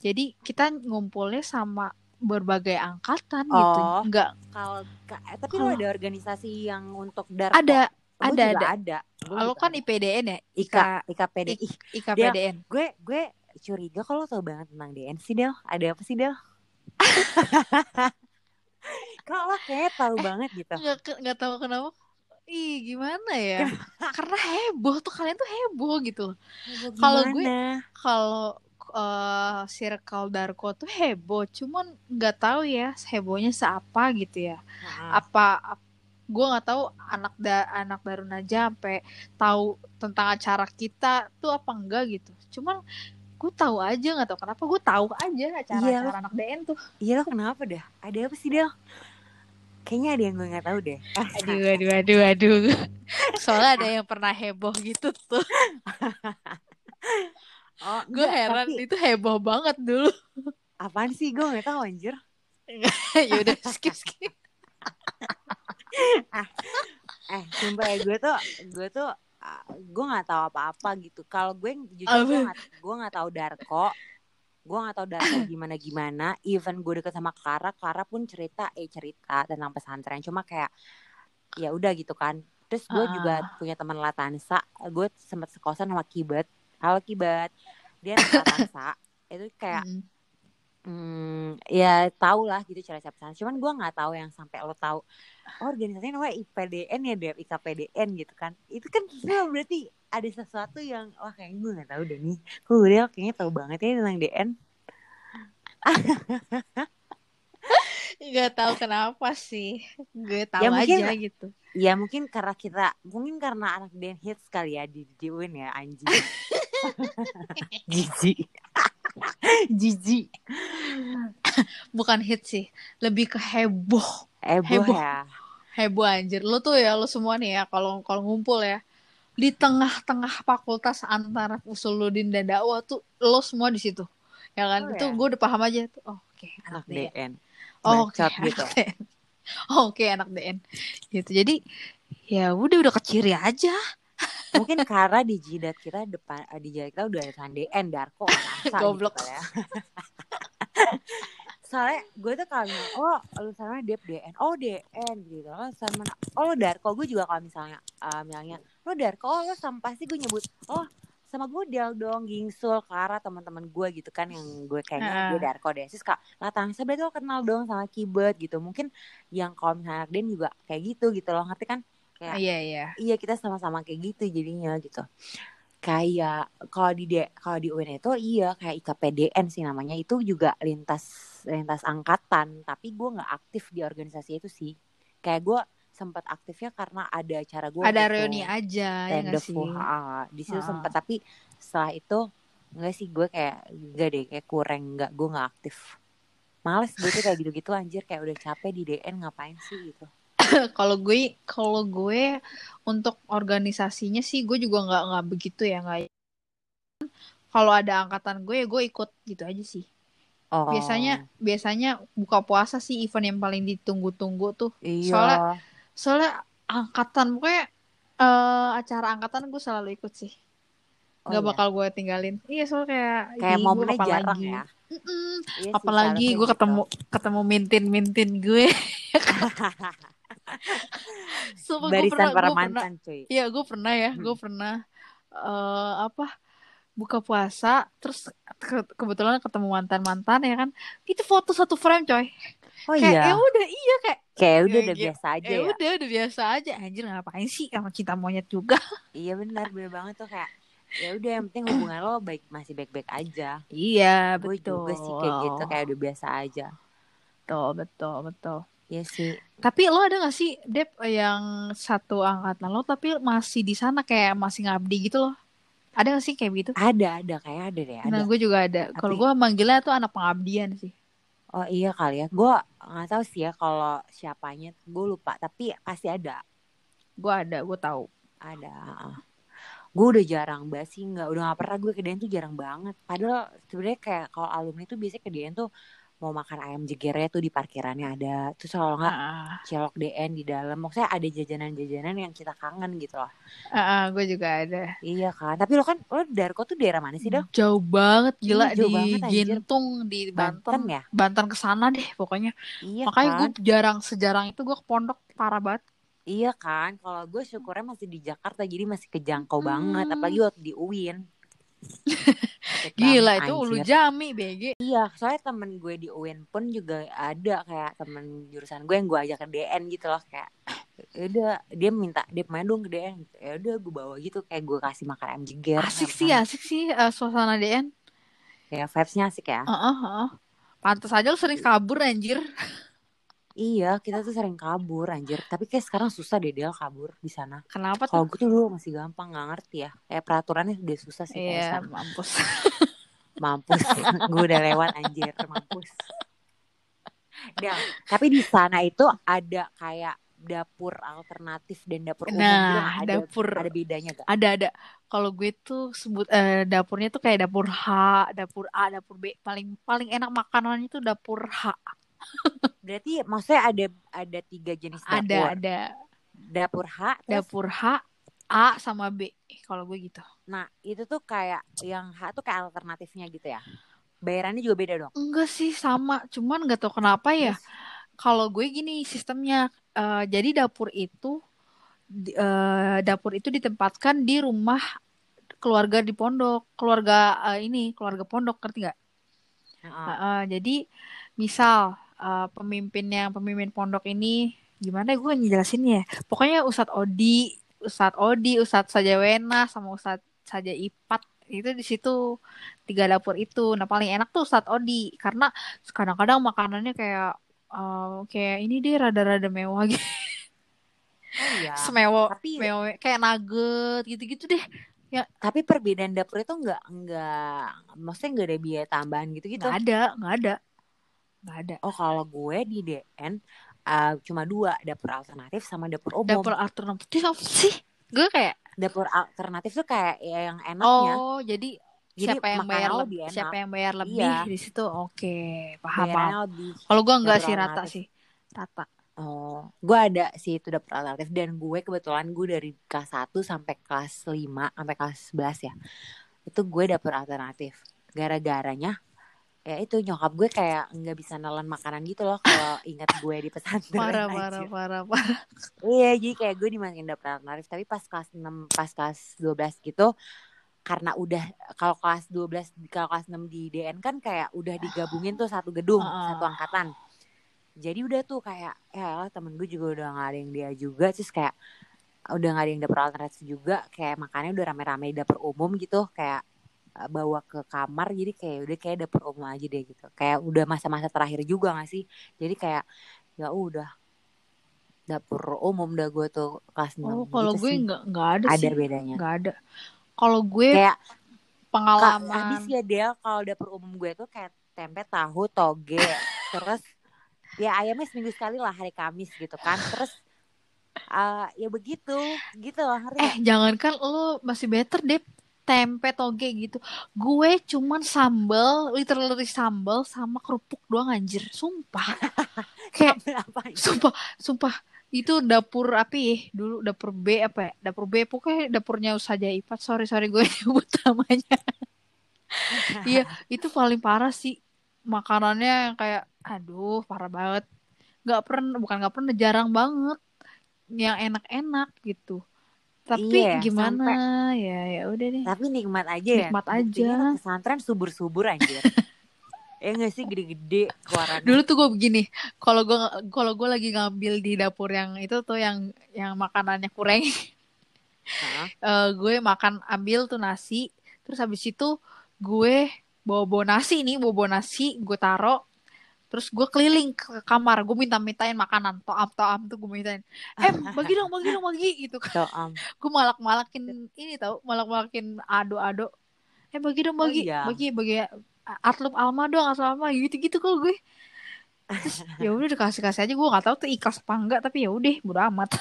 Jadi kita ngumpulnya sama berbagai angkatan gitu. Oh. nggak. kalau ka- eh, tapi lo ada organisasi yang untuk darko ada Gua ada, juga ada. ada. Lo kan ada. IPDN ya? Ika IKPD I- Ih, IKPDN gue gue curiga kalau tau banget tentang DN sih Del. Ada apa sih Del? (laughs) Kalau kayak tahu banget gitu? nggak nggak tahu kenapa ih gimana ya? (laughs) Karena heboh tuh kalian tuh heboh gitu Kalau gue- kalau eh, circle Darko tuh heboh cuman nggak tahu ya hebohnya seapa gitu ya. Heeh. apa gue nggak tahu anak da anak Darun aja sampai tahu tentang acara kita tuh apa enggak gitu. Cuman gue tahu aja nggak tahu kenapa gue tahu aja acara Iya, acara anak DN tuh. Iya kenapa dah? Ada apa sih Del? Kayaknya ada yang gue nggak tahu deh. (laughs) aduh aduh aduh aduh (laughs) soalnya ada yang pernah heboh gitu tuh (laughs) Oh, gue heran tapi itu heboh banget dulu apaan sih? Gue nggak tahu anjir. ya udah skip skip Eh, sumpah ya gue tuh, gue tuh, ah, gue nggak tahu apa-apa gitu. Kalau gue jujur gue nggak, gue nggak tahu Darko. Gue nggak tahu Darko (laughs) gimana gimana. Even gue deket sama Clara, Clara pun cerita, eh cerita tentang pesantren. Cuma kayak, ya udah gitu kan. Terus gue Ah. juga punya teman Latansa. Gue sempet sekosan sama Kibat. Halo Kibat. Dia anak Latansa. Itu kayak Mm. Hmm, ya tau lah gitu cara cara. Cuman gue nggak tahu yang sampai lo tahu. Oh, organisasinya namanya IPDN ya deh, IKPDN gitu kan. Itu kan semua berarti ada sesuatu yang wah kayaknya gue nggak tahu deh nih. Gue udah kayaknya tahu banget ya tentang DN. (laughs) nggak tahu kenapa sih gue tahu Ya, mungkin- aja gitu Ya mungkin karena kita, mungkin karena anak DN hits kali ya di di ya anjing. (laughs) Jijik. (laughs) Jijik. bukan hit sih lebih ke heboh Eboh Heboh. ya. heboh anjir lo tuh ya lo semua nih ya kalau kalau ngumpul ya di tengah-tengah fakultas antara usuludin dan dakwah tuh lo semua di situ ya kan Oh, itu ya? gue udah paham aja tuh oh, oke Anak anak DN DN. oh, oke anak gitu. DN (laughs) Oh, oke anak DN gitu jadi ya udah udah keciri aja mungkin karena di jidat kita depan eh, di jidat kita udah ada DN Darko Nasa (laughs) Goblok. gitu ya. (laughs) soalnya gue tuh kalau oh lu sama Dep DN oh DN gitu. Oh sama oh lu Darko. Gue juga kalau misalnya eh, bilangnya lu Darko oh lu sama pasti gue nyebut oh sama gue Del dong Gingsul Clara teman-teman gue gitu kan yang gue kayaknya Ah. dia Darko deh. Terus kak Latansa berarti lo kenal dong sama Kibet gitu. Mungkin yang kalau misalnya Den juga kayak gitu gitu loh. Ngerti kan kayak iya iya. iya kita sama-sama kayak gitu jadinya gitu. Kayak kalau di D- kalau di UIN itu iya kayak IKPDN sih namanya. Itu juga lintas lintas angkatan. Tapi gue nggak aktif di organisasi itu sih. Kayak gue sempat aktifnya karena ada acara gue ada reuni aja ya nggak sih? ah, di situ Ah. sempat tapi setelah itu enggak sih gue kayak enggak deh kayak kurang enggak gue nggak aktif. Males gue tuh kayak gitu-gitu anjir. Kayak udah capek di DN ngapain sih gitu (laughs) kalau gue kalau gue untuk organisasinya sih gue juga nggak nggak begitu ya nggak kalau ada angkatan gue ya gue ikut gitu aja sih. Oh. Biasanya biasanya buka puasa sih event yang paling ditunggu-tunggu tuh. Iya. Soalnya soalnya angkatan gue eh acara angkatan gue selalu ikut sih. Oh, nggak iya. bakal gue tinggalin. Iya soalnya kayak kayak "Ih, gue momennya kapan jarang lagi?" ya? Mm-mm. Iya sih, apalagi gue gitu. ketemu ketemu mintin mintin gue (laughs) Sumpah gue barisan pernah, para gue pernah mantan cuy. Iya, gue pernah ya, Hmm. gue pernah eh apa buka puasa, terus ke- kebetulan ketemu mantan mantan ya kan, itu foto satu frame coy, oh kayak iya? ya udah iya kayak kayak udah udah gitu. biasa aja ya ya? udah udah biasa aja, anjir ngapain sih sama cinta monyet juga? (laughs) iya benar benar banget tuh kayak ya udah yang penting hubungan lo baik masih baik baik aja. Iya gue juga sih kayak gitu kayak udah biasa aja. Betul betul betul. Iya sih Tapi lo ada gak sih Dep yang satu angkatan lo tapi masih di sana kayak masih ngabdi gitu loh? Ada gak sih kayak gitu? ada ada kayak ada deh ada Nah gue juga ada. Kalau Tapi- gue manggilnya tuh anak pengabdian sih. oh iya kali ya gue nggak tahu sih ya kalau siapanya gue lupa tapi pasti ada Gue ada, gue tahu. ada gue udah jarang banget sih nggak udah nggak pernah gue ke DN tuh jarang banget padahal sebenarnya kayak kalau alumni tuh biasanya ke DN tuh mau makan ayam jegernya tuh di parkirannya ada terus kalau nggak Ah, cilok DN di dalam maksudnya ada jajanan-jajanan yang kita kangen gitu loh ah, ah, gue juga ada. iya kan tapi lo kan lo Darko tuh daerah mana sih dong Jauh banget gila Iya, jauh di banget, anjir. Gintung di Banten Banten. ya Banten ke sana deh pokoknya. iya Makanya kan gue jarang sejarang itu gue ke pondok parah banget. iya kan kalau gue syukurnya masih di Jakarta jadi masih kejangkau Hmm. banget apalagi waktu di UIN Gila itu ulu anjir. jami BG. Iya, soalnya temen gue di UIN pun juga ada kayak temen jurusan gue yang gue ajak ke DN gitu loh kayak ya udah dia minta dia main dong gedean gitu. ya udah gue bawa gitu kayak gue kasih makan ayam jeger asik sih sama- asik sih eh, suasana DN kayak vibesnya asik ya Heeh, heeh. Pantes aja lu sering kabur anjir. (laughs) iya kita tuh sering kabur anjir tapi kayak sekarang susah deh Del kabur di sana Kenapa tuh? kalau gue tuh dulu masih gampang nggak ngerti ya kayak peraturannya udah susah sih Iya, mampus. (laughs) mampus (laughs) gue udah lewat anjir mampus Del, tapi di sana itu ada kayak dapur alternatif dan dapur umum gitu Nah, ada dapur ada bedanya gak? ada ada. Kalau gue tuh sebut eh, dapurnya tuh kayak dapur H, dapur A, dapur B. Paling paling enak makanannya tuh dapur H. Berarti maksudnya ada ada tiga jenis dapur. Ada ada Dapur H, terus- dapur H, A sama B. Kalau gue gitu. nah itu tuh kayak yang H tuh kayak alternatifnya gitu ya. Bayarannya juga beda dong. Enggak sih sama, cuman nggak tahu kenapa ya. Terus, Kalau gue gini sistemnya, eh, jadi dapur itu eh, dapur itu ditempatkan di rumah keluarga di pondok, keluarga eh, ini keluarga pondok, ngerti nggak? heeh. Heeh, jadi misal eh, pemimpin yang pemimpin pondok ini gimana ya gue ngejelasinnya? ya? Pokoknya Ustadz Odi, Ustadz Odi, Ustadz Sajawena sama Ustadz Saja Ipat itu di situ tiga dapur itu. Nah paling enak tuh Ustadz Odi karena kadang-kadang makanannya kayak eh, kayak ini deh rada-rada mewah (laughs) gitu, Oh iya. semewo, Tapi mewah kayak nugget gitu-gitu deh. tapi perbedaan dapur itu enggak enggak maksudnya enggak ada biaya tambahan gitu-gitu. Nggak ada, nggak ada, nggak ada. Oh kalau gue di DN eh, cuma dua dapur alternatif sama dapur umum. Dapur alternatif apa sih? Gue kayak Dapur alternatif tuh kayak ya yang enaknya. Oh, jadi, Jadi siapa yang bayar lebih enak. Siapa yang bayar lebih Iya. di situ? Oke, paham. paham. Lebih Kalau gua enggak dapur sih rata sih. Rata. Oh, gue ada sih itu dapur alternatif dan gue kebetulan gue dari kelas 1 sampai kelas 5 sampai kelas 11 ya. Itu gue dapur alternatif. Gara-garanya ya itu nyokap gue kayak nggak bisa nelan makanan gitu loh kalau ingat gue di pesantren Parah, parah, parah, parah. Iya, jadi kayak gue dimasukin dapur alternatif tapi pas kelas 6 pas kelas 12 gitu karena udah kalau kelas 12 kalau kelas 6 di DN kan kayak udah digabungin tuh satu gedung, Heeh. satu angkatan. Jadi udah tuh kayak ya temen gue juga udah gak ada yang dia juga terus kayak udah gak ada yang dapur alternatif juga kayak makannya udah rame-rame di dapur umum gitu kayak bawa ke kamar jadi kayak udah kayak dapur umum aja deh gitu kayak udah masa-masa terakhir juga gak sih jadi kayak ya udah dapur umum dah gue tuh kelas 6 Oh, kalau gitu gue sih. enggak enggak ada, ada sih. bedanya Enggak ada. Kalau gue kayak pengalaman habis ya Del kalau dapur umum gue tuh kayak tempe tahu toge terus ya ayamnya seminggu sekali lah hari Kamis gitu kan terus eh, ya begitu gitu loh ngerti eh nggak? jangankan lo masih better deh tempe toge gitu. Gue cuman sambal, literally sambal sama kerupuk doang anjir. Sumpah. (laughs) Kayak apa Sumpah, sumpah itu dapur apa ya? Dulu dapur B apa ya? Dapur B pokoknya dapurnya Usaha Ipat. Sorry sorry gue (laughs) nyebut namanya. (laughs) Iya, itu paling parah sih. Makanannya yang kayak aduh, parah banget. Gak pernah bukan gak pernah jarang banget yang enak-enak gitu. Tapi Iya, gimana sampai- ya ya udah deh. tapi nikmat aja ya Nikmat Buktinya aja. pesantren subur-subur anjir (laughs) ya nggak sih gede-gede keluarannya Dulu tuh gue begini, kalau gue kalau gue lagi ngambil di dapur yang itu tuh yang yang makanannya kurang Heeh. (laughs) eh, gue makan ambil tuh nasi terus habis itu gue bawa bawa nasi nih bawa bawa nasi gue taro terus gue keliling ke kamar gue minta mintain makanan. Toam toam tuh gue mintain eh bagi dong bagi dong bagi gitu kan. So, um, gue malak malakin ini tau malak malakin ado ado eh bagi dong Oh, bagi iya. bagi bagi atlub alma dong asal alma gitu gitu kalau gue. Terus (laughs) ya udah dikasih kasih aja gue nggak tahu tuh ikhlas apa enggak tapi ya udah bodo amat. (laughs)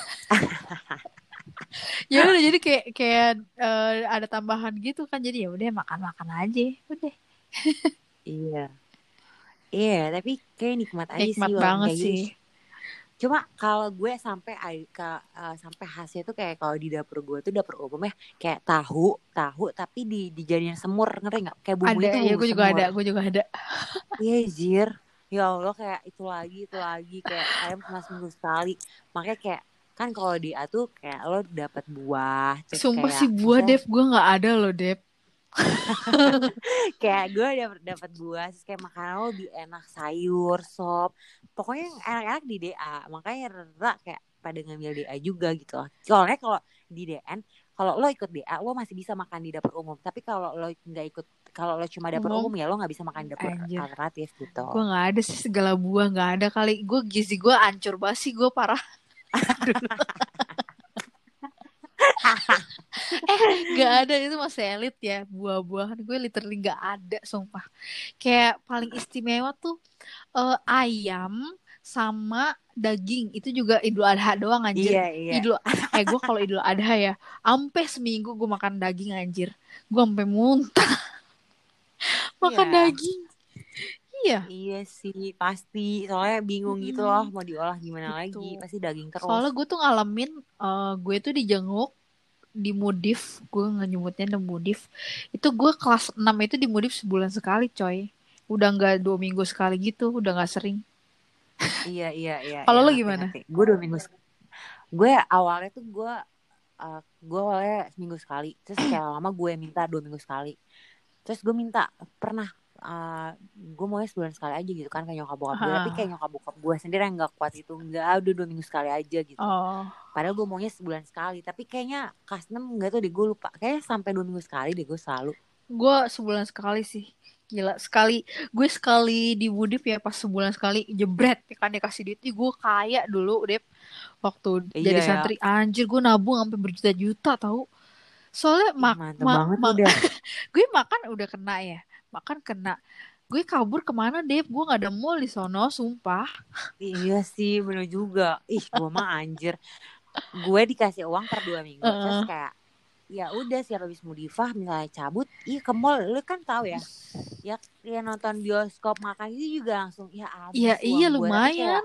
Ya udah jadi kayak kayak eh, ada tambahan gitu kan jadi ya udah makan makan aja udah. Iya iya tapi kayak nikmat aja nikmat sih walaupun banget kayak gitu. sih. Cuma kalau gue sampai ai- ke eh, sampai khasnya tuh kayak kalau di dapur gue tuh dapur umum ya kayak tahu tahu tapi di dijadiin semur ngerti nggak? Kayak bumbunya ada tuh ya bumbu gue juga semur. ada gue juga ada. (laughs) Iya jir ya Allah kayak itu lagi itu lagi kayak ayam cuma seminggu sekali. Makanya kayak kan kalau di A tuh kayak lo dapat buah sumpah kayak, sih buah Dev gue nggak ada loh Dev (laughs) kayak gue dapat dapat buah terus kayak makanan lo lebih enak sayur sop pokoknya yang enak-enak di DA makanya Rara kayak pada ngambil DA juga gitu loh. Soalnya kalau di DN, kalau lo ikut DA lo masih bisa makan di dapur umum. Tapi kalau lo nggak ikut, kalau lo cuma dapur Umum. umum, ya lo nggak bisa makan di dapur Anjir. alternatif gitu. Gue nggak ada sih segala buah nggak ada kali. Gue gizi gue ancur banget sih gue parah. (laughs) (laughs) eh nggak ada itu masih elit ya buah-buahan. Gue literally nggak ada sumpah. Kayak paling istimewa tuh eh, ayam sama daging. Itu juga idul adha doang anjir. Iya iya. idul eh gue kalau idul adha ya ampe seminggu gue makan daging anjir. Gue sampai muntah. (laughs) Makan Iya. daging iya Iya sih pasti. Soalnya bingung gitu Mm-mm. loh mau diolah gimana Gitu. lagi. Pasti daging terus. Soalnya gue tuh ngalamin eh, gue tuh dijenguk di Mudif, gue nyebutnya di Mudif. Itu gue kelas 6 itu di Mudif sebulan sekali, coy. Udah nggak dua minggu sekali gitu, udah nggak sering. Iya iya iya. Kalau iya, lo gimana? Gue dua minggu. Gue awalnya tuh gue uh, gue awalnya seminggu sekali. Terus kayak lama gue minta dua minggu sekali. Terus gue minta pernah uh, gue maunya sebulan sekali aja gitu kan kayak nyokap bokap gue. Tapi Ah. kayak nyokap bokap gue sendiri yang gak kuat itu. Enggak udah dua minggu sekali aja gitu. Oh, Padahal gue maunya sebulan sekali. Tapi kayaknya kelas 6 gak tau deh gue lupa. Kayaknya sampai dua minggu sekali deh gue selalu. gue sebulan sekali sih. Gila, sekali gue sekali di Mudif ya pas sebulan sekali jebret ya kan dikasih duit. Gue kaya dulu, Dep. Waktu Iya, jadi ya. santri anjir gue nabung sampai berjuta-juta tahu. Soalnya mak mantep ma- banget ma- udah. (laughs) gue makan udah kena ya makan kena gue kabur ke mana Dep gue nggak ada mall di sono sumpah Iya sih, bener juga. Ih, gue mah anjir. Gue dikasih uang per dua minggu. Terus Heeh. kayak, ya udah sih habis mudifah misalnya cabut, iya ke mall. Lu kan tahu ya. Ya, ya nonton bioskop makan itu juga langsung, ya habis Iya iya gue. Tapi lumayan kayak,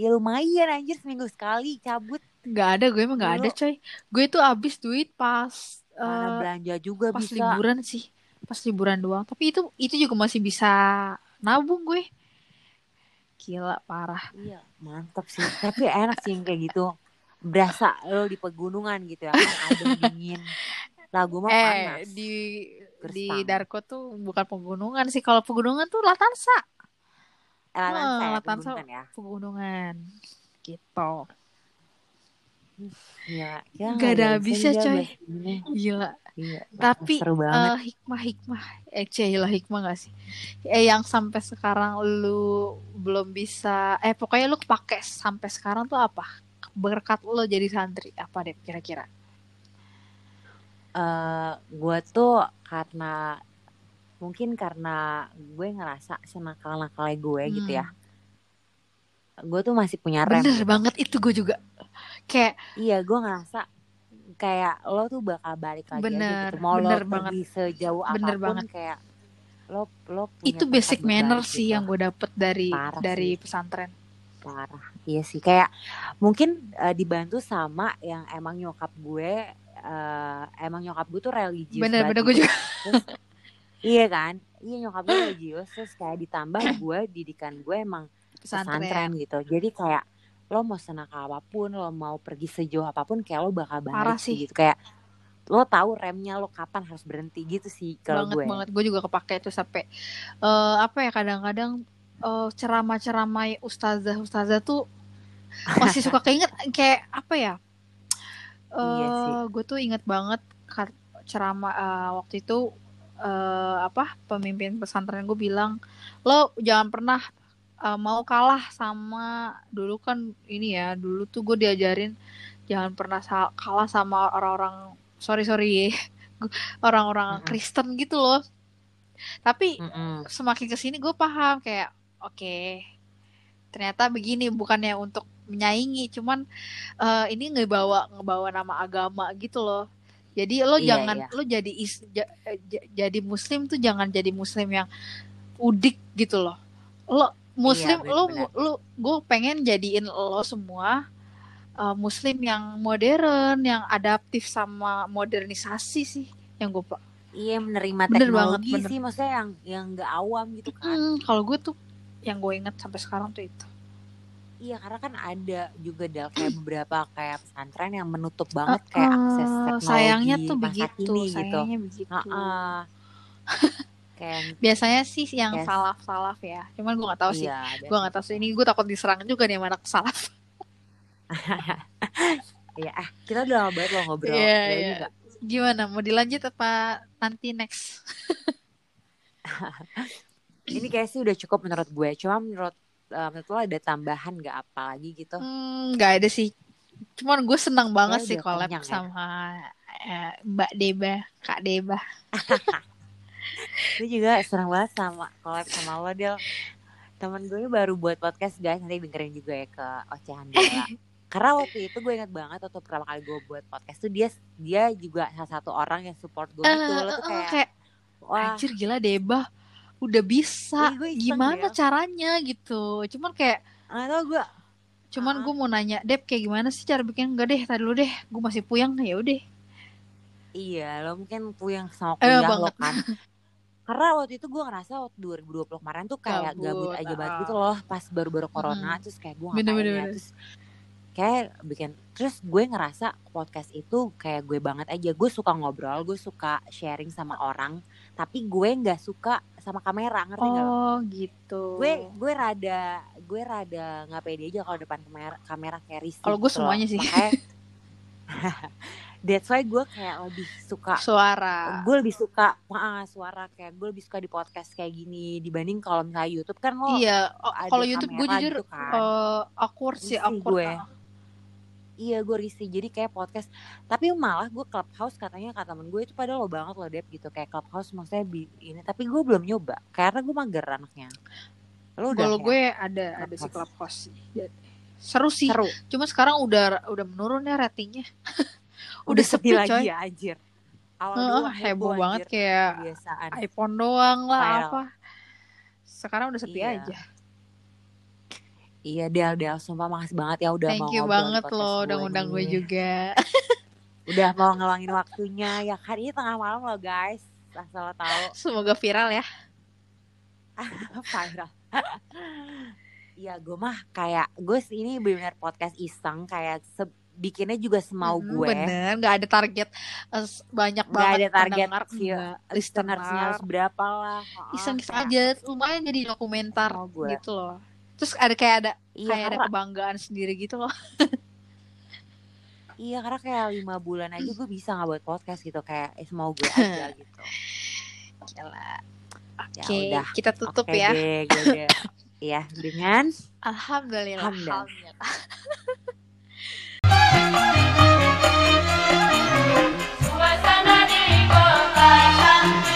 ya lumayan anjir seminggu sekali cabut. nggak ada gue emang nggak ada coy gue tuh habis duit pas Mana eh, belanja juga pas bisa. liburan sih pas liburan doang tapi itu itu juga masih bisa nabung gue gila parah Iya, mantap sih. Tapi enak sih kayak gitu. Berasa lo di pegunungan gitu ya. Kan adem dingin. Lagu mah eh panas. di di Gersang. Darko tuh bukan pegunungan sih kalau pegunungan tuh Latansa Eh, Latansa ya, Latansa. pegunungan ya. pegunungan gitu Iya, ya Gak ada bisa habisnya, coy. gila Iya, Tapi eh, hikmah-hikmah, eh lah hikmah gak sih? Eh yang sampai sekarang lu belum bisa, eh pokoknya lu kepake sampai sekarang tuh apa? Berkat lu jadi santri apa deh kira-kira? Eh, gue tuh karena mungkin karena gue ngerasa senakal-nakalnya gue gitu Hmm. ya. Gue tuh masih punya rem. Bener gitu. banget itu gue juga. Kayak Iya, gue ngerasa kayak lo tuh bakal balik lagi aja Bener, gitu. Mau bener lo banget. pergi sejauh Bener apa pun banget. kayak lo lo punya itu basic manner balik sih gitu. yang gue dapet dari Parah dari sih. pesantren. parah iya sih kayak mungkin eh, dibantu sama yang emang nyokap gue eh, emang nyokap gue tuh religius Bener-bener banget gue gitu. juga. Terus, iya kan iya nyokap gue religius terus kayak ditambah (coughs) gue didikan gue emang pesantren Pesantren. gitu jadi kayak lo mau senakal apa pun lo mau pergi sejauh apa pun kayak lo bakal balik Parah sih. gitu. Kayak lo tahu remnya lo kapan harus berhenti gitu sih kalau banget gue. banget gue juga kepake itu sampai eh, apa ya kadang-kadang eh, ceramah-ceramah ustazah ustazah tuh masih suka (laughs) keinget kayak apa ya Iya sih. eh gue tuh inget banget ceramah eh, waktu itu eh, apa pemimpin pesantren gue bilang lo jangan pernah eh, mau kalah sama dulu kan ini ya dulu tuh gue diajarin jangan pernah kalah sama orang-orang sorry sorry (laughs) orang-orang Mm-mm. Kristen gitu loh tapi Mm-mm. semakin ke sini gue paham kayak oke ternyata begini bukannya untuk menyaingi cuman eh, ini ngebawa ngebawa nama agama gitu loh jadi lo Iya, jangan iya. lo jadi is, eh, ja- jadi muslim tuh jangan jadi muslim yang udik gitu loh lo muslim Iya, benar. lo gue pengen jadiin lo semua eh, muslim yang modern yang adaptif sama modernisasi sih yang gue iya menerima Bener banget, teknologi bener. sih maksudnya yang yang nggak awam gitu kan Hmm, kalau gue tuh yang gue inget sampai sekarang tuh itu. Iya karena kan ada juga dal kayak (clears throat) beberapa kayak pesantren yang menutup banget kayak Eh, akses teknologi sayangnya tuh begitu, kini gitu. sayangnya begitu. Heeh. (laughs) kayak Biasanya sih yang Yes. salaf-salaf ya. Cuman gue nggak tahu sih. iya, Gue nggak tahu sih ini gue takut diserang juga nih sama anak salaf. (laughs) (laughs) Iya, ah, kita udah lama banget loh ngobrol. Iya, Udah iya. juga. Gimana? Mau dilanjut apa nanti next? (laughs) Ini kayak sih udah cukup menurut gue. Cuma menurut eh, menurut lo ada tambahan nggak apa lagi gitu? Hmm, nggak ada sih. Cuman gue senang banget Kayaknya sih collab kenyang ya. sama eh, Mbak Deba, Kak Deba. Gue juga senang banget sama collab sama lo, Del. Temen gue baru buat podcast guys, nanti dengerin juga ya ke Ocehan Dela. (laughs) Karena waktu itu gue inget banget waktu pertama kali gue buat podcast tuh dia dia juga salah satu orang yang support gue gitu. Eh, Lo tuh eh, kayak, kayak wah, anjir gila Deba udah bisa Ih, gue gimana Del. caranya gitu cuman kayak nggak tau gue. cuman gue mau nanya Deb kayak gimana sih cara bikin enggak deh tadi dulu deh gue masih puyeng ya udah Iya, lo mungkin puyeng sama Eh, kuliah lo banget. kan. (laughs) Karena waktu itu gue ngerasa waktu 2020 kemarin tuh kayak Gabut, gabut aja banget ah. gitu loh pas baru-baru corona terus kayak gue Bener, ngapain bener, ya bener. terus kayak bikin terus gue ngerasa podcast itu kayak gue banget aja gue suka ngobrol gue suka sharing sama orang tapi gue nggak suka sama kamera ngerti nggak oh gitu gue gue rada gue rada nggak pede aja kalau depan kamera kamera kayak risih Kalau gue gitu semuanya sih. (laughs) that's why gue kayak lebih suka suara. gue lebih suka ah, suara kayak gue lebih suka di podcast kayak gini dibanding kalau misalnya YouTube. Kan lo iya kalau YouTube gue jujur gitu kan. eh, awkward sih awkward gue. iya gue risih. Jadi kayak podcast. Tapi malah gue clubhouse katanya kata temen gue itu pada lo banget loh Dep gitu. Kayak clubhouse maksudnya bi- ini. Tapi gue belum nyoba. Karena gue mager anaknya. Lo udah kalau ya? gue ada ada si Clubhouse. clubhouse sih. Dan seru sih. Seru. Cuma sekarang udah udah menurun ya ratingnya (laughs) udah, udah sepi, lagi coy. ya anjir. Awal Heeh, dulu heboh banget kayak kebiasaan. iPhone doang lah Viral. apa. Sekarang udah sepi Iya. aja. Iya Del Del sumpah makasih banget ya udah mau thank you ngobrol di banget loh udah ngundang gue juga. (laughs) Udah mau ngeluangin waktunya ya kan? Ini tengah malam loh guys. Asal tahu. (laughs) Semoga viral ya. (laughs) Viral. Iya gue mah kayak gue ini benar podcast iseng kayak se- bikinnya juga semau Mm, gue bener nggak ada target s- banyak banget ada target view- enggak listenersnya listener harus berapa lah Oh, iseng-iseng aja lumayan jadi dokumenter semau gue gitu loh terus ada kayak ada iya kayak ada karena kebanggaan sendiri gitu loh iya karena kayak lima bulan aja gue bisa nggak buat podcast gitu kayak eh, semau gue (laughs) aja gitu Gila. ya Oke, udah kita tutup Oke ya. deh, gue deh. (laughs) Iya dengan Alhamdulillah. Alhamdulillah. Alhamdulillah. (laughs) Suasana di kota cantik